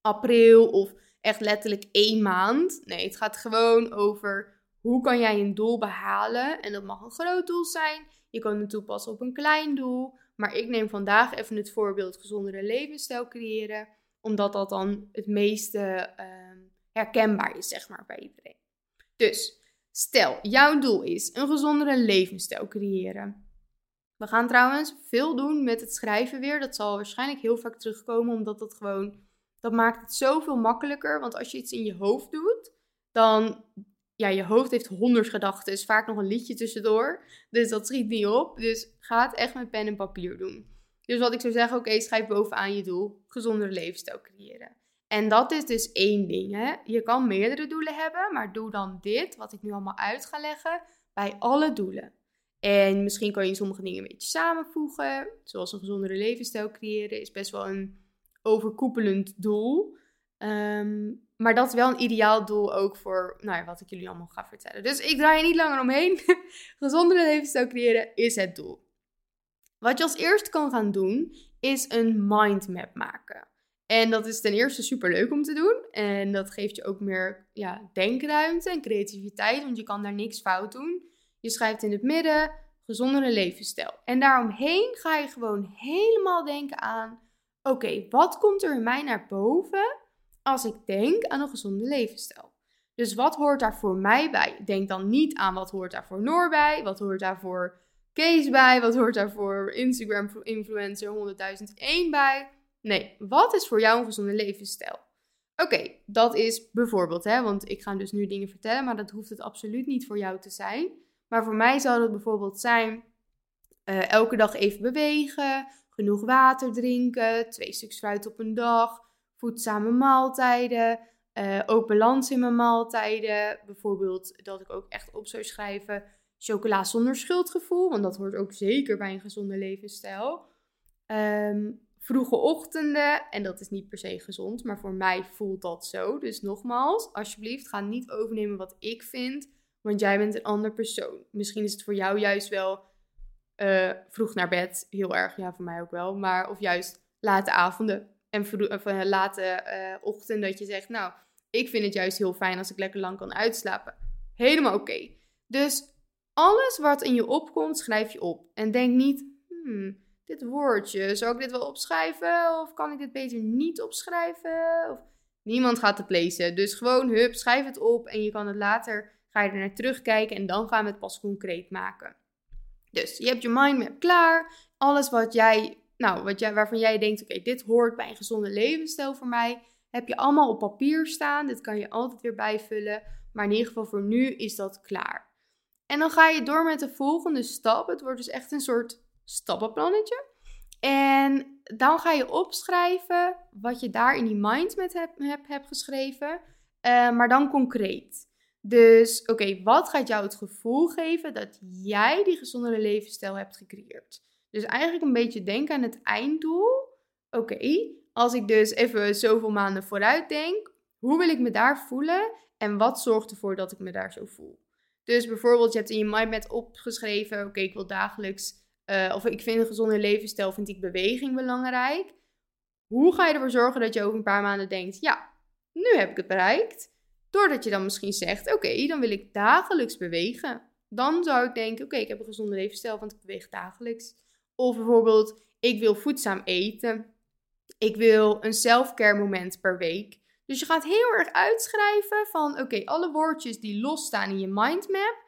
april of echt letterlijk één maand. Nee, het gaat gewoon over hoe kan jij een doel behalen. En dat mag een groot doel zijn. Je kan het toepassen op een klein doel. Maar ik neem vandaag even het voorbeeld gezondere levensstijl creëren. Omdat dat dan het meeste ehm, herkenbaar is, zeg maar, bij iedereen. Dus stel, jouw doel is een gezondere levensstijl creëren. We gaan trouwens veel doen met het schrijven weer. Dat zal waarschijnlijk heel vaak terugkomen, omdat dat gewoon, dat maakt het zoveel makkelijker. Want als je iets in je hoofd doet, dan, ja, je hoofd heeft honderd gedachten, is vaak nog een liedje tussendoor. Dus dat schiet niet op. Dus ga het echt met pen en papier doen. Dus wat ik zou zeggen, oké, schrijf bovenaan je doel, gezondere levensstijl creëren. En dat is dus één ding. Hè? Je kan meerdere doelen hebben, maar doe dan dit, wat ik nu allemaal uit ga leggen, bij alle doelen. En misschien kan je sommige dingen een beetje samenvoegen. Zoals een gezondere levensstijl creëren is best wel een overkoepelend doel. Ehm, maar dat is wel een ideaal doel ook voor nou ja, wat ik jullie allemaal ga vertellen. Dus ik draai er niet langer omheen. gezondere levensstijl creëren is het doel. Wat je als eerste kan gaan doen, is een mindmap maken. En dat is ten eerste super leuk om te doen. En dat geeft je ook meer ja, denkruimte en creativiteit, want je kan daar niks fout doen. Je schrijft in het midden gezondere levensstijl. En daaromheen ga je gewoon helemaal denken aan: oké, wat komt er in mij naar boven als ik denk aan een gezonde levensstijl? Dus wat hoort daar voor mij bij? Denk dan niet aan wat hoort daar voor Noor bij, wat hoort daar voor Kees bij, wat hoort daar voor Instagram influencer 100.001 bij. Nee, wat is voor jou een gezonde levensstijl? Oké, dat is bijvoorbeeld, hè, want ik ga dus nu dingen vertellen, maar dat hoeft het absoluut niet voor jou te zijn. Maar voor mij zou dat bijvoorbeeld zijn uh, elke dag even bewegen, genoeg water drinken, twee stuks fruit op een dag, voedzame maaltijden, uh, ook balans in mijn maaltijden. Bijvoorbeeld dat ik ook echt op zou schrijven chocola zonder schuldgevoel, want dat hoort ook zeker bij een gezonde levensstijl. Um, vroege ochtenden. En dat is niet per se gezond, maar voor mij voelt dat zo. Dus nogmaals, alsjeblieft, ga niet overnemen wat ik vind, want jij bent een ander persoon. Misschien is het voor jou juist wel uh, vroeg naar bed, heel erg, ja, voor mij ook wel. Maar of juist late avonden en of, uh, late uh, ochtend dat je zegt, nou, ik vind het juist heel fijn als ik lekker lang kan uitslapen. Helemaal oké. Dus alles wat in je opkomt, schrijf je op. En denk niet, hmm, dit woordje, zou ik dit wel opschrijven? Of kan ik dit beter niet opschrijven? Of... Niemand gaat het lezen. Dus gewoon, hup, schrijf het op en je kan het later, ga je er naar terugkijken en dan gaan we het pas concreet maken. Dus je hebt je mindmap klaar. Alles wat jij, nou, wat jij, waarvan jij denkt, oké, dit hoort bij een gezonde levensstijl voor mij, heb je allemaal op papier staan. Dit kan je altijd weer bijvullen. Maar in ieder geval voor nu is dat klaar. En dan ga je door met de volgende stap. Het wordt dus echt een soort stappenplannetje. En dan ga je opschrijven wat je daar in die mindmap hebt heb, geschreven, uh, maar dan concreet. Dus oké, wat gaat jou het gevoel geven dat jij die gezondere levensstijl hebt gecreëerd? Dus eigenlijk een beetje denken aan het einddoel. Oké, als ik dus even zoveel maanden vooruit denk, hoe wil ik me daar voelen en wat zorgt ervoor dat ik me daar zo voel? Dus bijvoorbeeld, je hebt in je mindmap opgeschreven, oké, ik wil dagelijks uh, of ik vind een gezonde levensstijl, vind ik beweging belangrijk. Hoe ga je ervoor zorgen dat je over een paar maanden denkt, ja, nu heb ik het bereikt. Doordat je dan misschien zegt, oké, dan wil ik dagelijks bewegen. Dan zou ik denken, oké, ik heb een gezonde levensstijl, want ik beweeg dagelijks. Of bijvoorbeeld, ik wil voedzaam eten. Ik wil een self-care moment per week. Dus je gaat heel erg uitschrijven van, oké, alle woordjes die losstaan in je mindmap.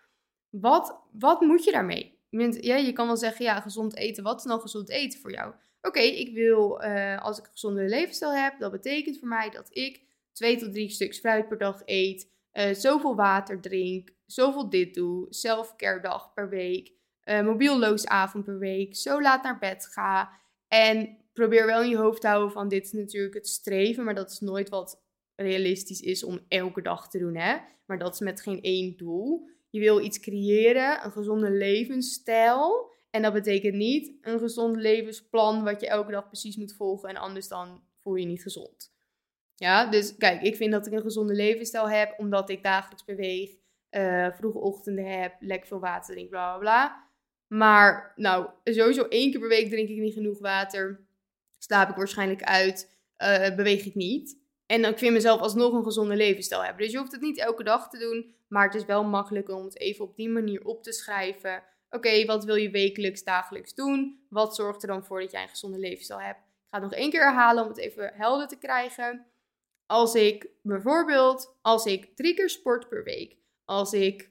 Wat, wat moet je daarmee? ja, je kan wel zeggen, ja, gezond eten. Wat is nou gezond eten voor jou? Oké, ik wil, uh, als ik een gezonde levensstijl heb, dat betekent voor mij dat ik twee tot drie stuks fruit per dag eet, uh, zoveel water drink, zoveel dit doe, selfcare dag per week, uh, mobielloos avond per week, zo laat naar bed ga. En probeer wel in je hoofd te houden van dit is natuurlijk het streven, maar dat is nooit wat realistisch is om elke dag te doen, hè. Maar dat is met geen één doel. Je wil iets creëren, een gezonde levensstijl. En dat betekent niet een gezond levensplan wat je elke dag precies moet volgen en anders dan voel je je niet gezond. Ja, dus kijk, ik vind dat ik een gezonde levensstijl heb omdat ik dagelijks beweeg. uh, vroege ochtenden heb, lekker veel water drink, bla bla bla. Maar nou, sowieso één keer per week drink ik niet genoeg water. Slaap ik waarschijnlijk uit, uh, beweeg ik niet. En dan, ik vind mezelf alsnog een gezonde levensstijl hebben. Dus je hoeft het niet elke dag te doen. Maar het is wel makkelijk om het even op die manier op te schrijven. Oké, wat wil je wekelijks, dagelijks doen? Wat zorgt er dan voor dat jij een gezonde levensstijl hebt? Ik ga het nog één keer herhalen om het even helder te krijgen. Als ik bijvoorbeeld, als ik drie keer sport per week, als ik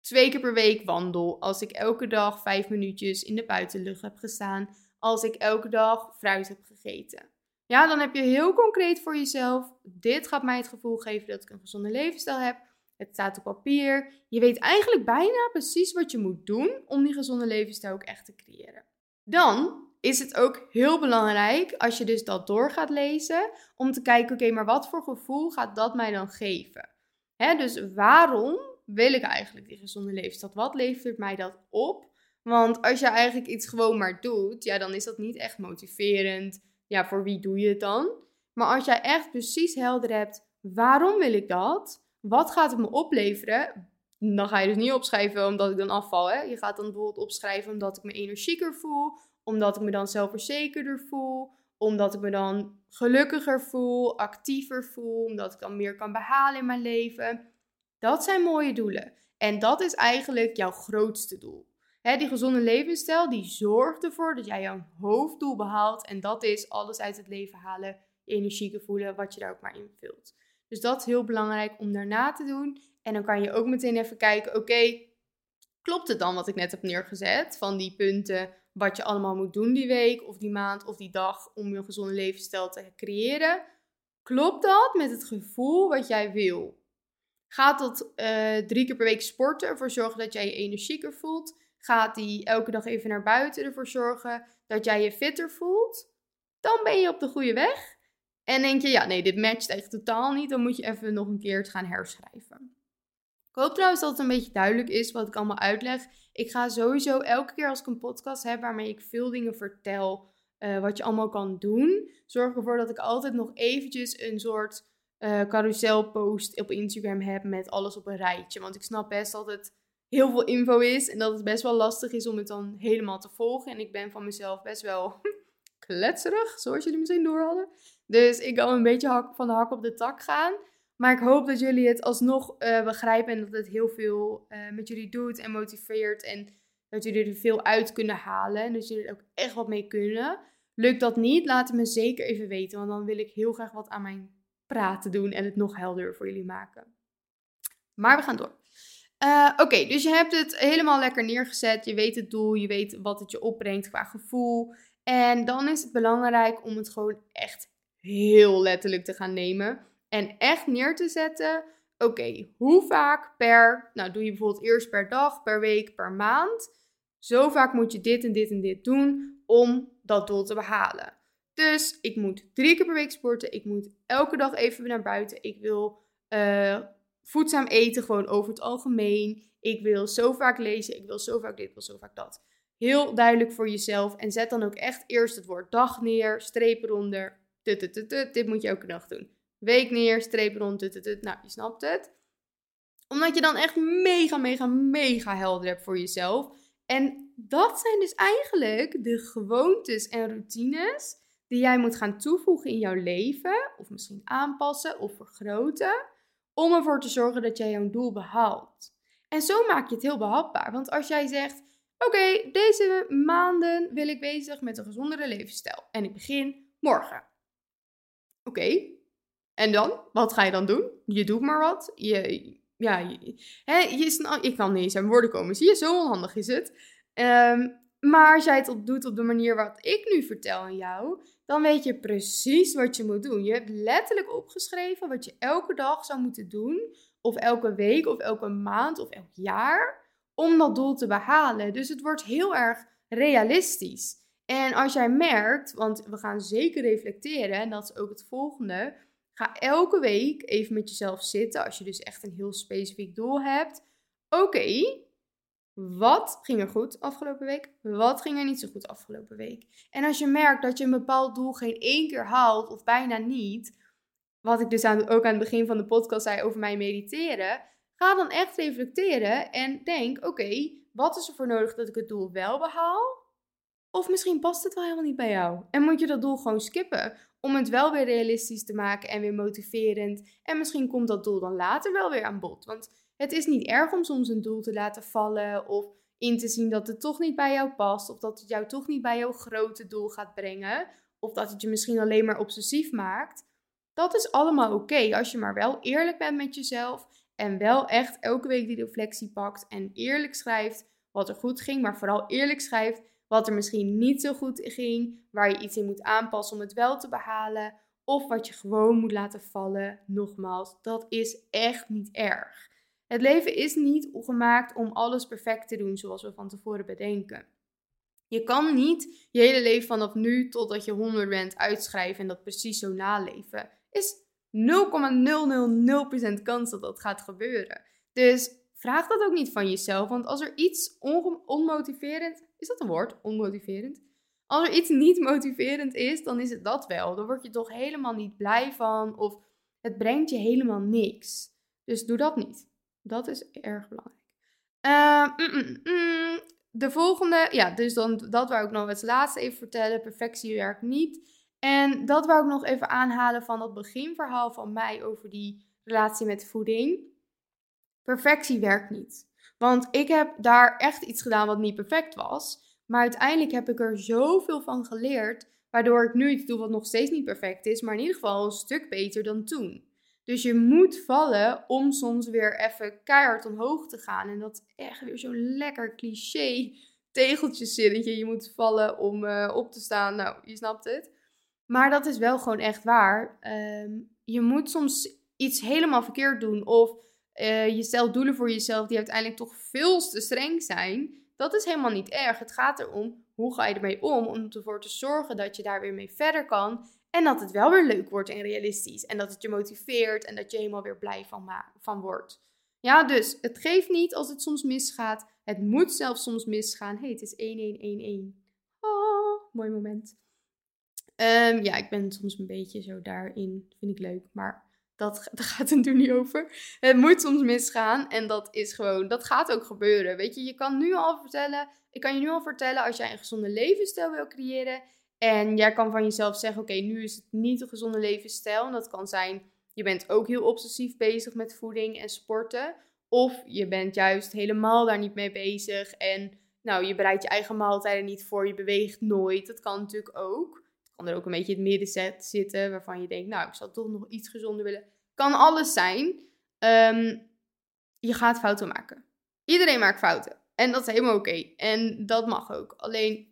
twee keer per week wandel, als ik elke dag vijf minuutjes in de buitenlucht heb gestaan, als ik elke dag fruit heb gegeten. Ja, dan heb je heel concreet voor jezelf, dit gaat mij het gevoel geven dat ik een gezonde levensstijl heb. Het staat op papier. Je weet eigenlijk bijna precies wat je moet doen om die gezonde levensstijl ook echt te creëren. Dan is het ook heel belangrijk als je dus dat door gaat lezen, om te kijken, oké, maar wat voor gevoel gaat dat mij dan geven? Dus waarom wil ik eigenlijk die gezonde levensstijl? Wat levert mij dat op? Want als je eigenlijk iets gewoon maar doet, ja, dan is dat niet echt motiverend. Ja, voor wie doe je het dan? Maar als jij echt precies helder hebt, waarom wil ik dat? Wat gaat het me opleveren? Dan ga je dus niet opschrijven omdat ik dan afval. Hè? Je gaat dan bijvoorbeeld opschrijven omdat ik me energieker voel, omdat ik me dan zelfverzekerder voel, omdat ik me dan gelukkiger voel, actiever voel, omdat ik dan meer kan behalen in mijn leven. Dat zijn mooie doelen. En dat is eigenlijk jouw grootste doel. Die gezonde levensstijl die zorgt ervoor dat jij jouw hoofddoel behaalt. En dat is alles uit het leven halen, energieker voelen, wat je daar ook maar invult. Dus dat is heel belangrijk om daarna te doen. En dan kan je ook meteen even kijken, oké, klopt het dan wat ik net heb neergezet? Van die punten wat je allemaal moet doen die week of die maand of die dag om je gezonde levensstijl te creëren. Klopt dat met het gevoel wat jij wil? Gaat dat uh, drie keer per week sporten ervoor zorgen dat jij je energieker voelt? Gaat die elke dag even naar buiten ervoor zorgen dat jij je fitter voelt? Dan ben je op de goede weg. En denk je, ja, nee, dit matcht echt totaal niet. Dan moet je even nog een keer het gaan herschrijven. Ik hoop trouwens dat het een beetje duidelijk is wat ik allemaal uitleg. Ik ga sowieso elke keer als ik een podcast heb waarmee ik veel dingen vertel, uh, wat je allemaal kan doen, zorg ervoor dat ik altijd nog eventjes een soort uh, carouselpost op Instagram heb met alles op een rijtje. Want ik snap best het heel veel info is en dat het best wel lastig is om het dan helemaal te volgen. En ik ben van mezelf best wel kletserig, zoals jullie misschien door hadden. Dus ik kan een beetje van de hak op de tak gaan. Maar ik hoop dat jullie het alsnog uh, begrijpen en dat het heel veel uh, met jullie doet en motiveert. En dat jullie er veel uit kunnen halen. En dat jullie er ook echt wat mee kunnen. Lukt dat niet? Laat het me zeker even weten. Want dan wil ik heel graag wat aan mijn praten doen en het nog helder voor jullie maken. Maar we gaan door. Uh, Oké, dus je hebt het helemaal lekker neergezet. Je weet het doel, je weet wat het je opbrengt qua gevoel. En dan is het belangrijk om het gewoon echt heel letterlijk te gaan nemen. En echt neer te zetten, oké, hoe vaak per, nou doe je bijvoorbeeld eerst per dag, per week, per maand. Zo vaak moet je dit en dit en dit doen om dat doel te behalen. Dus ik moet drie keer per week sporten. Ik moet elke dag even naar buiten. Ik wil uh, voedzaam eten, gewoon over het algemeen. Ik wil zo vaak lezen. Ik wil zo vaak dit, ik wil zo vaak dat. Heel duidelijk voor jezelf. En zet dan ook echt eerst het woord dag neer, streep eronder. Dit moet je elke dag doen week neer, streep rond, tut, tut, tut. Nou, je snapt het. Omdat je dan echt mega, mega, mega helder hebt voor jezelf. En dat zijn dus eigenlijk de gewoontes en routines die jij moet gaan toevoegen in jouw leven. Of misschien aanpassen of vergroten. Om ervoor te zorgen dat jij jouw doel behaalt. En zo maak je het heel behapbaar. Want als jij zegt, oké, deze maanden wil ik bezig met een gezondere levensstijl. En ik begin morgen. Oké, en dan? Wat ga je dan doen? Je doet maar wat. Je, ja, je, hè, ik kan niet eens aan woorden komen. Zie je, zo onhandig is het. Ehm, maar als jij het doet op de manier wat ik nu vertel aan jou, dan weet je precies wat je moet doen. Je hebt letterlijk opgeschreven wat je elke dag zou moeten doen, of elke week, of elke maand, of elk jaar, om dat doel te behalen. Dus het wordt heel erg realistisch. En als jij merkt, want we gaan zeker reflecteren, en dat is ook het volgende Ga elke week even met jezelf zitten, als je dus echt een heel specifiek doel hebt. Oké, wat ging er goed afgelopen week? Wat ging er niet zo goed afgelopen week? En als je merkt dat je een bepaald doel geen één keer haalt of bijna niet, wat ik dus ook aan het begin van de podcast zei over mijn mediteren, Ga dan echt reflecteren en denk: oké, wat is er voor nodig dat ik het doel wel behaal? Of misschien past het wel helemaal niet bij jou. En moet je dat doel gewoon skippen om het wel weer realistisch te maken en weer motiverend. En misschien komt dat doel dan later wel weer aan bod. Want het is niet erg om soms een doel te laten vallen of in te zien dat het toch niet bij jou past of dat het jou toch niet bij jouw grote doel gaat brengen of dat het je misschien alleen maar obsessief maakt. Dat is allemaal oké als je maar wel eerlijk bent met jezelf en wel echt elke week die reflectie pakt en eerlijk schrijft wat er goed ging, maar vooral eerlijk schrijft wat er misschien niet zo goed ging, waar je iets in moet aanpassen om het wel te behalen, of wat je gewoon moet laten vallen. Nogmaals, dat is echt niet erg. Het leven is niet gemaakt om alles perfect te doen zoals we van tevoren bedenken. Je kan niet je hele leven vanaf nu totdat je 100 bent uitschrijven en dat precies zo naleven. Is 0,000% kans dat dat gaat gebeuren. Dus vraag dat ook niet van jezelf, want als er iets onmotiverend is dat een woord? Onmotiverend? Als er iets niet motiverend is, dan is het dat wel. Dan word je toch helemaal niet blij van of het brengt je helemaal niks. Dus doe dat niet. Dat is erg belangrijk. Uh, mm, mm, mm. De volgende, ja, dus dan, dat wou ik nog het laatste even vertellen. Perfectie werkt niet. En dat wou ik nog even aanhalen van dat beginverhaal van mij over die relatie met voeding. Perfectie werkt niet. Want ik heb daar echt iets gedaan wat niet perfect was. Maar uiteindelijk heb ik er zoveel van geleerd. Waardoor ik nu iets doe wat nog steeds niet perfect is. Maar in ieder geval een stuk beter dan toen. Dus je moet vallen om soms weer even keihard omhoog te gaan. En dat is echt weer zo'n lekker cliché tegeltjeszinnetje. Je moet vallen om uh, op te staan. Nou, je snapt het. Maar dat is wel gewoon echt waar. Um, je moet soms iets helemaal verkeerd doen. Of uh, je stelt doelen voor jezelf die uiteindelijk toch veel te streng zijn. Dat is helemaal niet erg. Het gaat erom hoe ga je ermee om. Om ervoor te zorgen dat je daar weer mee verder kan. En dat het wel weer leuk wordt en realistisch. En dat het je motiveert en dat je helemaal weer blij van, van wordt. Ja, dus het geeft niet als het soms misgaat. Het moet zelfs soms misgaan. hey, het is 1111. Oh, mooi moment. Um, ja, ik ben soms een beetje zo daarin. Vind ik leuk. Maar dat, daar gaat het nu niet over. Het moet soms misgaan en dat is gewoon, dat gaat ook gebeuren. Weet je, je kan nu al vertellen, ik kan je nu al vertellen als jij een gezonde levensstijl wil creëren. En jij kan van jezelf zeggen, oké, nu is het niet een gezonde levensstijl. En dat kan zijn, je bent ook heel obsessief bezig met voeding en sporten. Of je bent juist helemaal daar niet mee bezig. En nou, je bereidt je eigen maaltijden niet voor, je beweegt nooit. Dat kan natuurlijk ook kan er ook een beetje in het midden zitten, waarvan je denkt, nou, ik zou toch nog iets gezonder willen. Kan alles zijn. Ehm, je gaat fouten maken. Iedereen maakt fouten. En dat is helemaal oké. En dat mag ook. Alleen,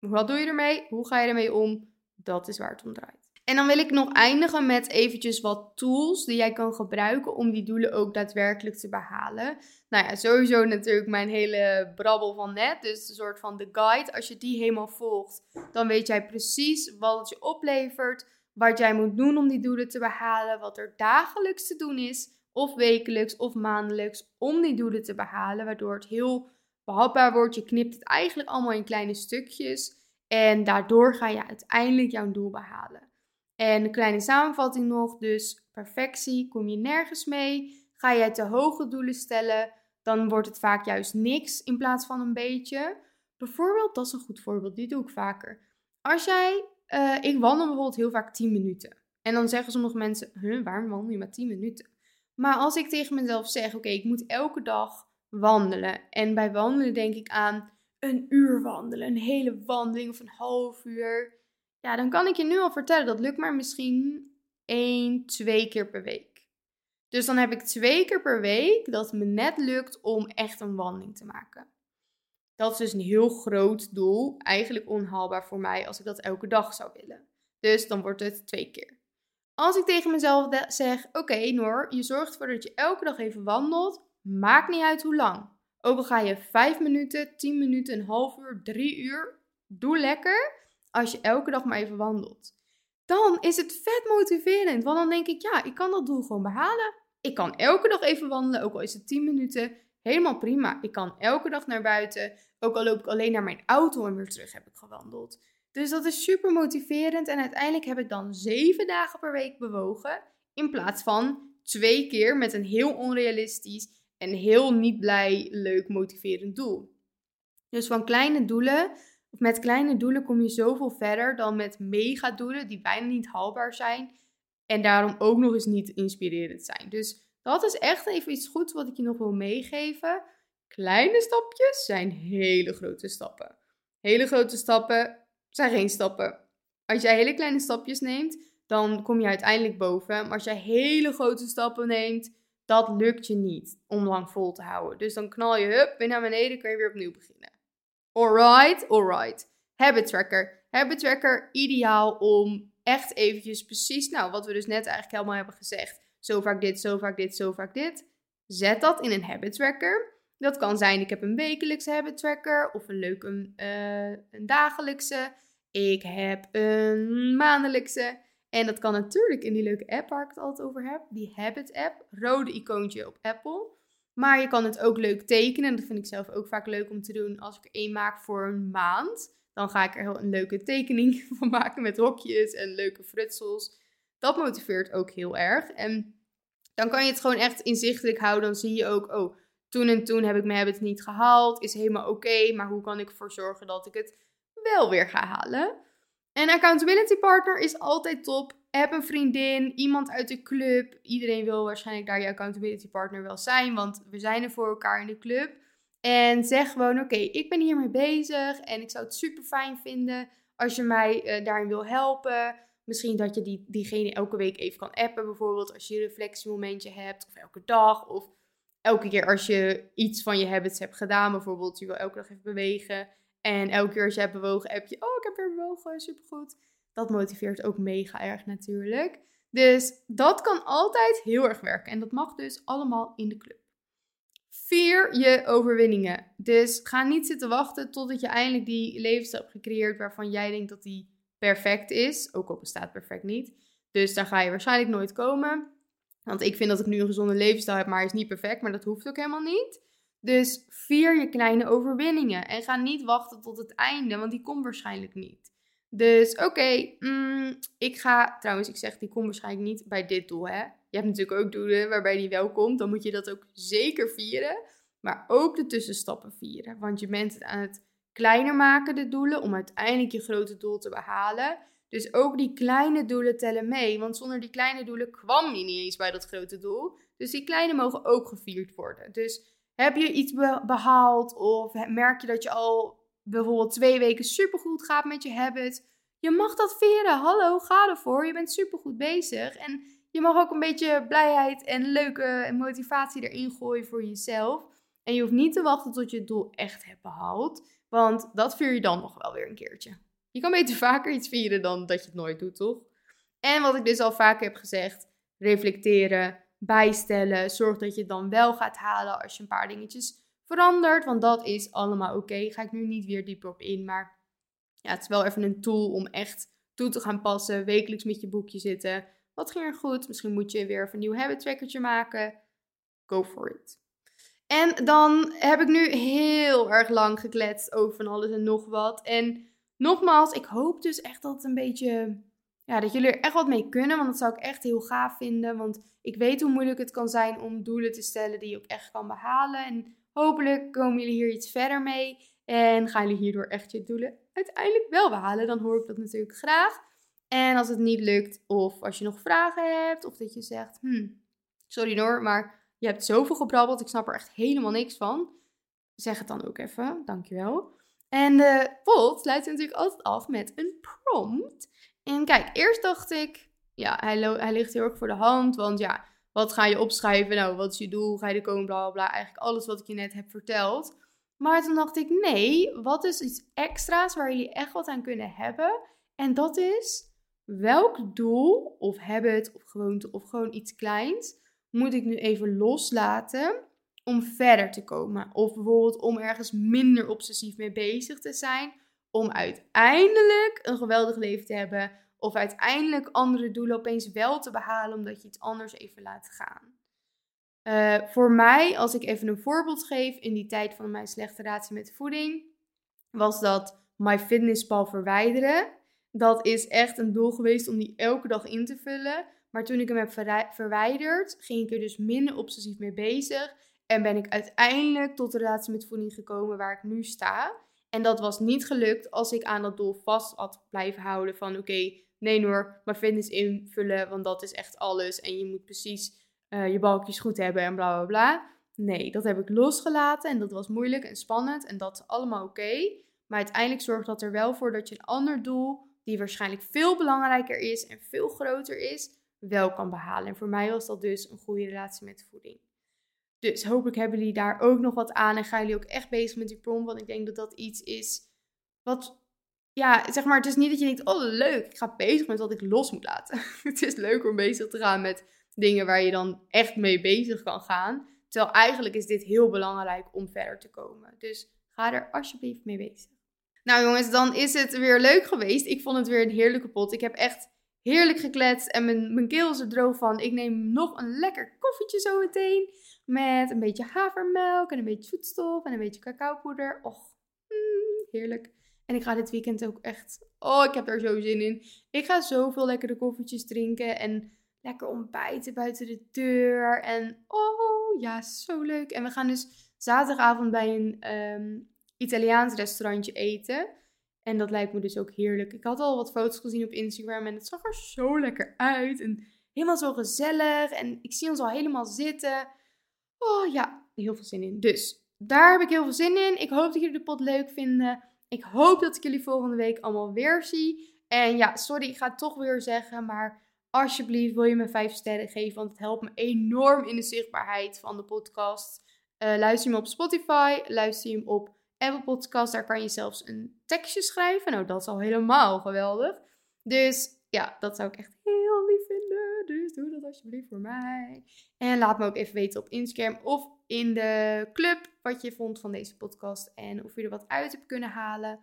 wat doe je ermee? Hoe ga je ermee om? Dat is waar het om draait. En dan wil ik nog eindigen met eventjes wat tools die jij kan gebruiken om die doelen ook daadwerkelijk te behalen. Nou ja, sowieso natuurlijk mijn hele brabbel van net. Dus een soort van de guide. Als je die helemaal volgt, dan weet jij precies wat het je oplevert. Wat jij moet doen om die doelen te behalen. Wat er dagelijks te doen is. Of wekelijks of maandelijks om die doelen te behalen. Waardoor het heel behapbaar wordt. Je knipt het eigenlijk allemaal in kleine stukjes. En daardoor ga je uiteindelijk jouw doel behalen. En een kleine samenvatting nog, dus perfectie kom je nergens mee. Ga jij te hoge doelen stellen, dan wordt het vaak juist niks in plaats van een beetje. Bijvoorbeeld, dat is een goed voorbeeld, die doe ik vaker. Als jij, uh, ik wandel bijvoorbeeld heel vaak 10 minuten. En dan zeggen sommige mensen, huh, waarom wandel je maar 10 minuten? Maar als ik tegen mezelf zeg, oké, ik moet elke dag wandelen. En bij wandelen denk ik aan een uur wandelen, een hele wandeling of een half uur. Ja, dan kan ik je nu al vertellen, dat lukt maar misschien één, twee keer per week. Dus dan heb ik twee keer per week dat het me net lukt om echt een wandeling te maken. Dat is dus een heel groot doel, eigenlijk onhaalbaar voor mij als ik dat elke dag zou willen. Dus dan wordt het twee keer. Als ik tegen mezelf zeg: Oké, Noor, je zorgt ervoor dat je elke dag even wandelt, maakt niet uit hoe lang. Ook al ga je vijf minuten, tien minuten, een half uur, drie uur, doe lekker als je elke dag maar even wandelt. Dan is het vet motiverend, want dan denk ik, ja, ik kan dat doel gewoon behalen. Ik kan elke dag even wandelen, ook al is het 10 minuten. Helemaal prima. Ik kan elke dag naar buiten. Ook al loop ik alleen naar mijn auto en weer terug heb ik gewandeld. Dus dat is super motiverend. En uiteindelijk heb ik dan 7 dagen per week bewogen. In plaats van twee keer met een heel onrealistisch en heel niet blij, leuk, motiverend doel. Dus van kleine doelen, of met kleine doelen kom je zoveel verder dan met mega doelen die bijna niet haalbaar zijn en daarom ook nog eens niet inspirerend zijn. Dus dat is echt even iets goeds wat ik je nog wil meegeven. Kleine stapjes zijn hele grote stappen. Hele grote stappen zijn geen stappen. Als jij hele kleine stapjes neemt, dan kom je uiteindelijk boven. Maar als jij hele grote stappen neemt, dat lukt je niet om lang vol te houden. Dus dan knal je hup weer naar beneden, kun je weer opnieuw beginnen. Alright, alright. Habit tracker. Habit tracker ideaal om echt eventjes precies, nou wat we dus net eigenlijk helemaal hebben gezegd. Zo vaak dit, zo vaak dit, zo vaak dit. Zet dat in een habit tracker. Dat kan zijn, ik heb een wekelijkse habit tracker of een leuke uh, een dagelijkse. Ik heb een maandelijkse. En dat kan natuurlijk in die leuke app waar ik het altijd over heb. Die Habit app. Rode icoontje op Apple. Maar je kan het ook leuk tekenen. Dat vind ik zelf ook vaak leuk om te doen. Als ik er één maak voor een maand. Dan ga ik er een leuke tekening van maken met hokjes en leuke frutsels. Dat motiveert ook heel erg. En dan kan je het gewoon echt inzichtelijk houden. Dan zie je ook, oh, toen en toen heb ik mijn habit niet gehaald. Is helemaal oké. maar hoe kan ik ervoor zorgen dat ik het wel weer ga halen? Een accountability partner is altijd top. Heb een vriendin, iemand uit de club. Iedereen wil waarschijnlijk daar je accountability partner wel zijn, want we zijn er voor elkaar in de club. En zeg gewoon: Oké, ik ben hiermee bezig en ik zou het super fijn vinden als je mij uh, daarin wil helpen. Misschien dat je die, diegene elke week even kan appen, bijvoorbeeld als je een reflectiemomentje hebt, of elke dag, of elke keer als je iets van je habits hebt gedaan, bijvoorbeeld je wil elke dag even bewegen. En elke keer als je hebt bewogen, heb je, oh, ik heb weer bewogen, supergoed. Dat motiveert ook mega erg natuurlijk. Dus dat kan altijd heel erg werken. En dat mag dus allemaal in de club. Vier je overwinningen. Dus ga niet zitten wachten totdat je eindelijk die levensstijl hebt gecreëerd waarvan jij denkt dat die perfect is. Ook al bestaat perfect niet. Dus daar ga je waarschijnlijk nooit komen. Want ik vind dat ik nu een gezonde levensstijl heb, maar hij is niet perfect. Maar dat hoeft ook helemaal niet. Dus vier je kleine overwinningen en ga niet wachten tot het einde, want die komt waarschijnlijk niet. Dus oké, mm, ik ga, trouwens, ik zeg die komt waarschijnlijk niet bij dit doel, hè. Je hebt natuurlijk ook doelen waarbij die wel komt, dan moet je dat ook zeker vieren. Maar ook de tussenstappen vieren, want je bent het aan het kleiner maken, de doelen, om uiteindelijk je grote doel te behalen. Dus ook die kleine doelen tellen mee, want zonder die kleine doelen kwam je niet eens bij dat grote doel. Dus die kleine mogen ook gevierd worden. Dus heb je iets behaald of merk je dat je al bijvoorbeeld twee weken supergoed gaat met je habit? Je mag dat vieren. Hallo, ga ervoor. Je bent supergoed bezig. En je mag ook een beetje blijheid en leuke motivatie erin gooien voor jezelf. En je hoeft niet te wachten tot je het doel echt hebt behaald. Want dat vier je dan nog wel weer een keertje. Je kan beter vaker iets vieren dan dat je het nooit doet, toch? En wat ik dus al vaker heb gezegd, reflecteren, bijstellen. Zorg dat je het dan wel gaat halen als je een paar dingetjes verandert. Want dat is allemaal oké. Ga ik nu niet weer dieper op in. Maar ja, het is wel even een tool om echt toe te gaan passen. Wekelijks met je boekje zitten. Wat ging er goed? Misschien moet je weer even een nieuw habit trackertje maken. Go for it. En dan heb ik nu heel erg lang gekletst over van alles en nog wat. En nogmaals, ik hoop dus echt dat het een beetje ja, dat jullie er echt wat mee kunnen. Want dat zou ik echt heel gaaf vinden. Want ik weet hoe moeilijk het kan zijn om doelen te stellen die je ook echt kan behalen. En hopelijk komen jullie hier iets verder mee. En gaan jullie hierdoor echt je doelen uiteindelijk wel behalen. Dan hoor ik dat natuurlijk graag. En als het niet lukt, of als je nog vragen hebt, of dat je zegt: hmm, sorry hoor, maar je hebt zoveel gebrabbeld, ik snap er echt helemaal niks van. Zeg het dan ook even, dankjewel. En de pot sluit natuurlijk altijd af met een prompt. En kijk, eerst dacht ik, ja, hij, hij ligt heel erg voor de hand. Want ja, wat ga je opschrijven? Nou, wat is je doel? Ga je er komen? Bla, bla, bla. Eigenlijk alles wat ik je net heb verteld. Maar toen dacht ik, nee, wat is iets extra's waar jullie echt wat aan kunnen hebben? En dat is, welk doel of habit of gewoonte of gewoon iets kleins moet ik nu even loslaten om verder te komen? Of bijvoorbeeld om ergens minder obsessief mee bezig te zijn om uiteindelijk een geweldig leven te hebben. Of uiteindelijk andere doelen opeens wel te behalen omdat je iets anders even laat gaan. Uh, voor mij, als ik even een voorbeeld geef, in die tijd van mijn slechte relatie met voeding, was dat MyFitnessPal verwijderen. Dat is echt een doel geweest om die elke dag in te vullen. Maar toen ik hem heb verwijderd, ging ik er dus minder obsessief mee bezig. En ben ik uiteindelijk tot de relatie met voeding gekomen waar ik nu sta. En dat was niet gelukt als ik aan dat doel vast had blijven houden van oké, nee hoor, maar fitness invullen, want dat is echt alles. En je moet precies uh, je balkjes goed hebben en bla bla bla. Nee, dat heb ik losgelaten en dat was moeilijk en spannend en dat is allemaal oké. Maar uiteindelijk zorgt dat er wel voor dat je een ander doel, die waarschijnlijk veel belangrijker is en veel groter is, wel kan behalen. En voor mij was dat dus een goede relatie met voeding. Dus hopelijk hebben jullie daar ook nog wat aan en gaan jullie ook echt bezig met die prom. Want ik denk dat dat iets is wat, ja, zeg maar, het is niet dat je denkt, oh leuk, ik ga bezig met wat ik los moet laten. het is leuk om bezig te gaan met dingen waar je dan echt mee bezig kan gaan. Terwijl eigenlijk is dit heel belangrijk om verder te komen. Dus ga er alsjeblieft mee bezig. Nou jongens, dan is het weer leuk geweest. Ik vond het weer een heerlijke pot. Ik heb echt heerlijk gekletst en mijn, mijn keel is er droog van. Ik neem nog een lekker koffietje zo meteen. Met een beetje havermelk en een beetje zoetstof en een beetje cacaopoeder. Och, mm, heerlijk. En ik ga dit weekend ook echt... Oh, ik heb daar zo zin in. Ik ga zoveel lekkere koffietjes drinken en lekker ontbijten buiten de deur. En oh, ja, zo leuk. En we gaan dus zaterdagavond bij een um, Italiaans restaurantje eten. En dat lijkt me dus ook heerlijk. Ik had al wat foto's gezien op Instagram en het zag er zo lekker uit. En helemaal zo gezellig. En ik zie ons al helemaal zitten. Oh ja, heel veel zin in. Dus daar heb ik heel veel zin in. Ik hoop dat jullie de pot leuk vinden. Ik hoop dat ik jullie volgende week allemaal weer zie. En ja, sorry, ik ga het toch weer zeggen, maar alsjeblieft wil je me 5 sterren geven, want het helpt me enorm in de zichtbaarheid van de podcast. Uh, luister je hem op Spotify, luister je hem op Apple Podcast, daar kan je zelfs een tekstje schrijven. Nou, dat is al helemaal geweldig. Dus ja, dat zou ik echt heel lief vinden. Dus doe dat alsjeblieft voor mij. En laat me ook even weten op Instagram of in de club wat je vond van deze podcast. En of je er wat uit hebt kunnen halen.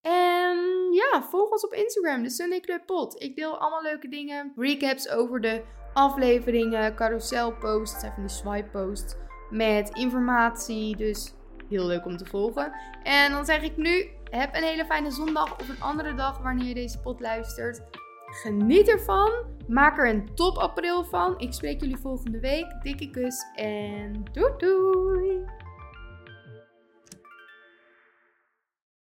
En ja, volg ons op Instagram, de Sunday Club Pod. Ik deel allemaal leuke dingen. Recaps over de afleveringen, carousel posts, even die swipe posts. Met informatie, dus heel leuk om te volgen. En dan zeg ik nu, heb een hele fijne zondag of een andere dag wanneer je deze pod luistert. Geniet ervan. Maak er een top april van. Ik spreek jullie volgende week. Dikke kus en doei doei.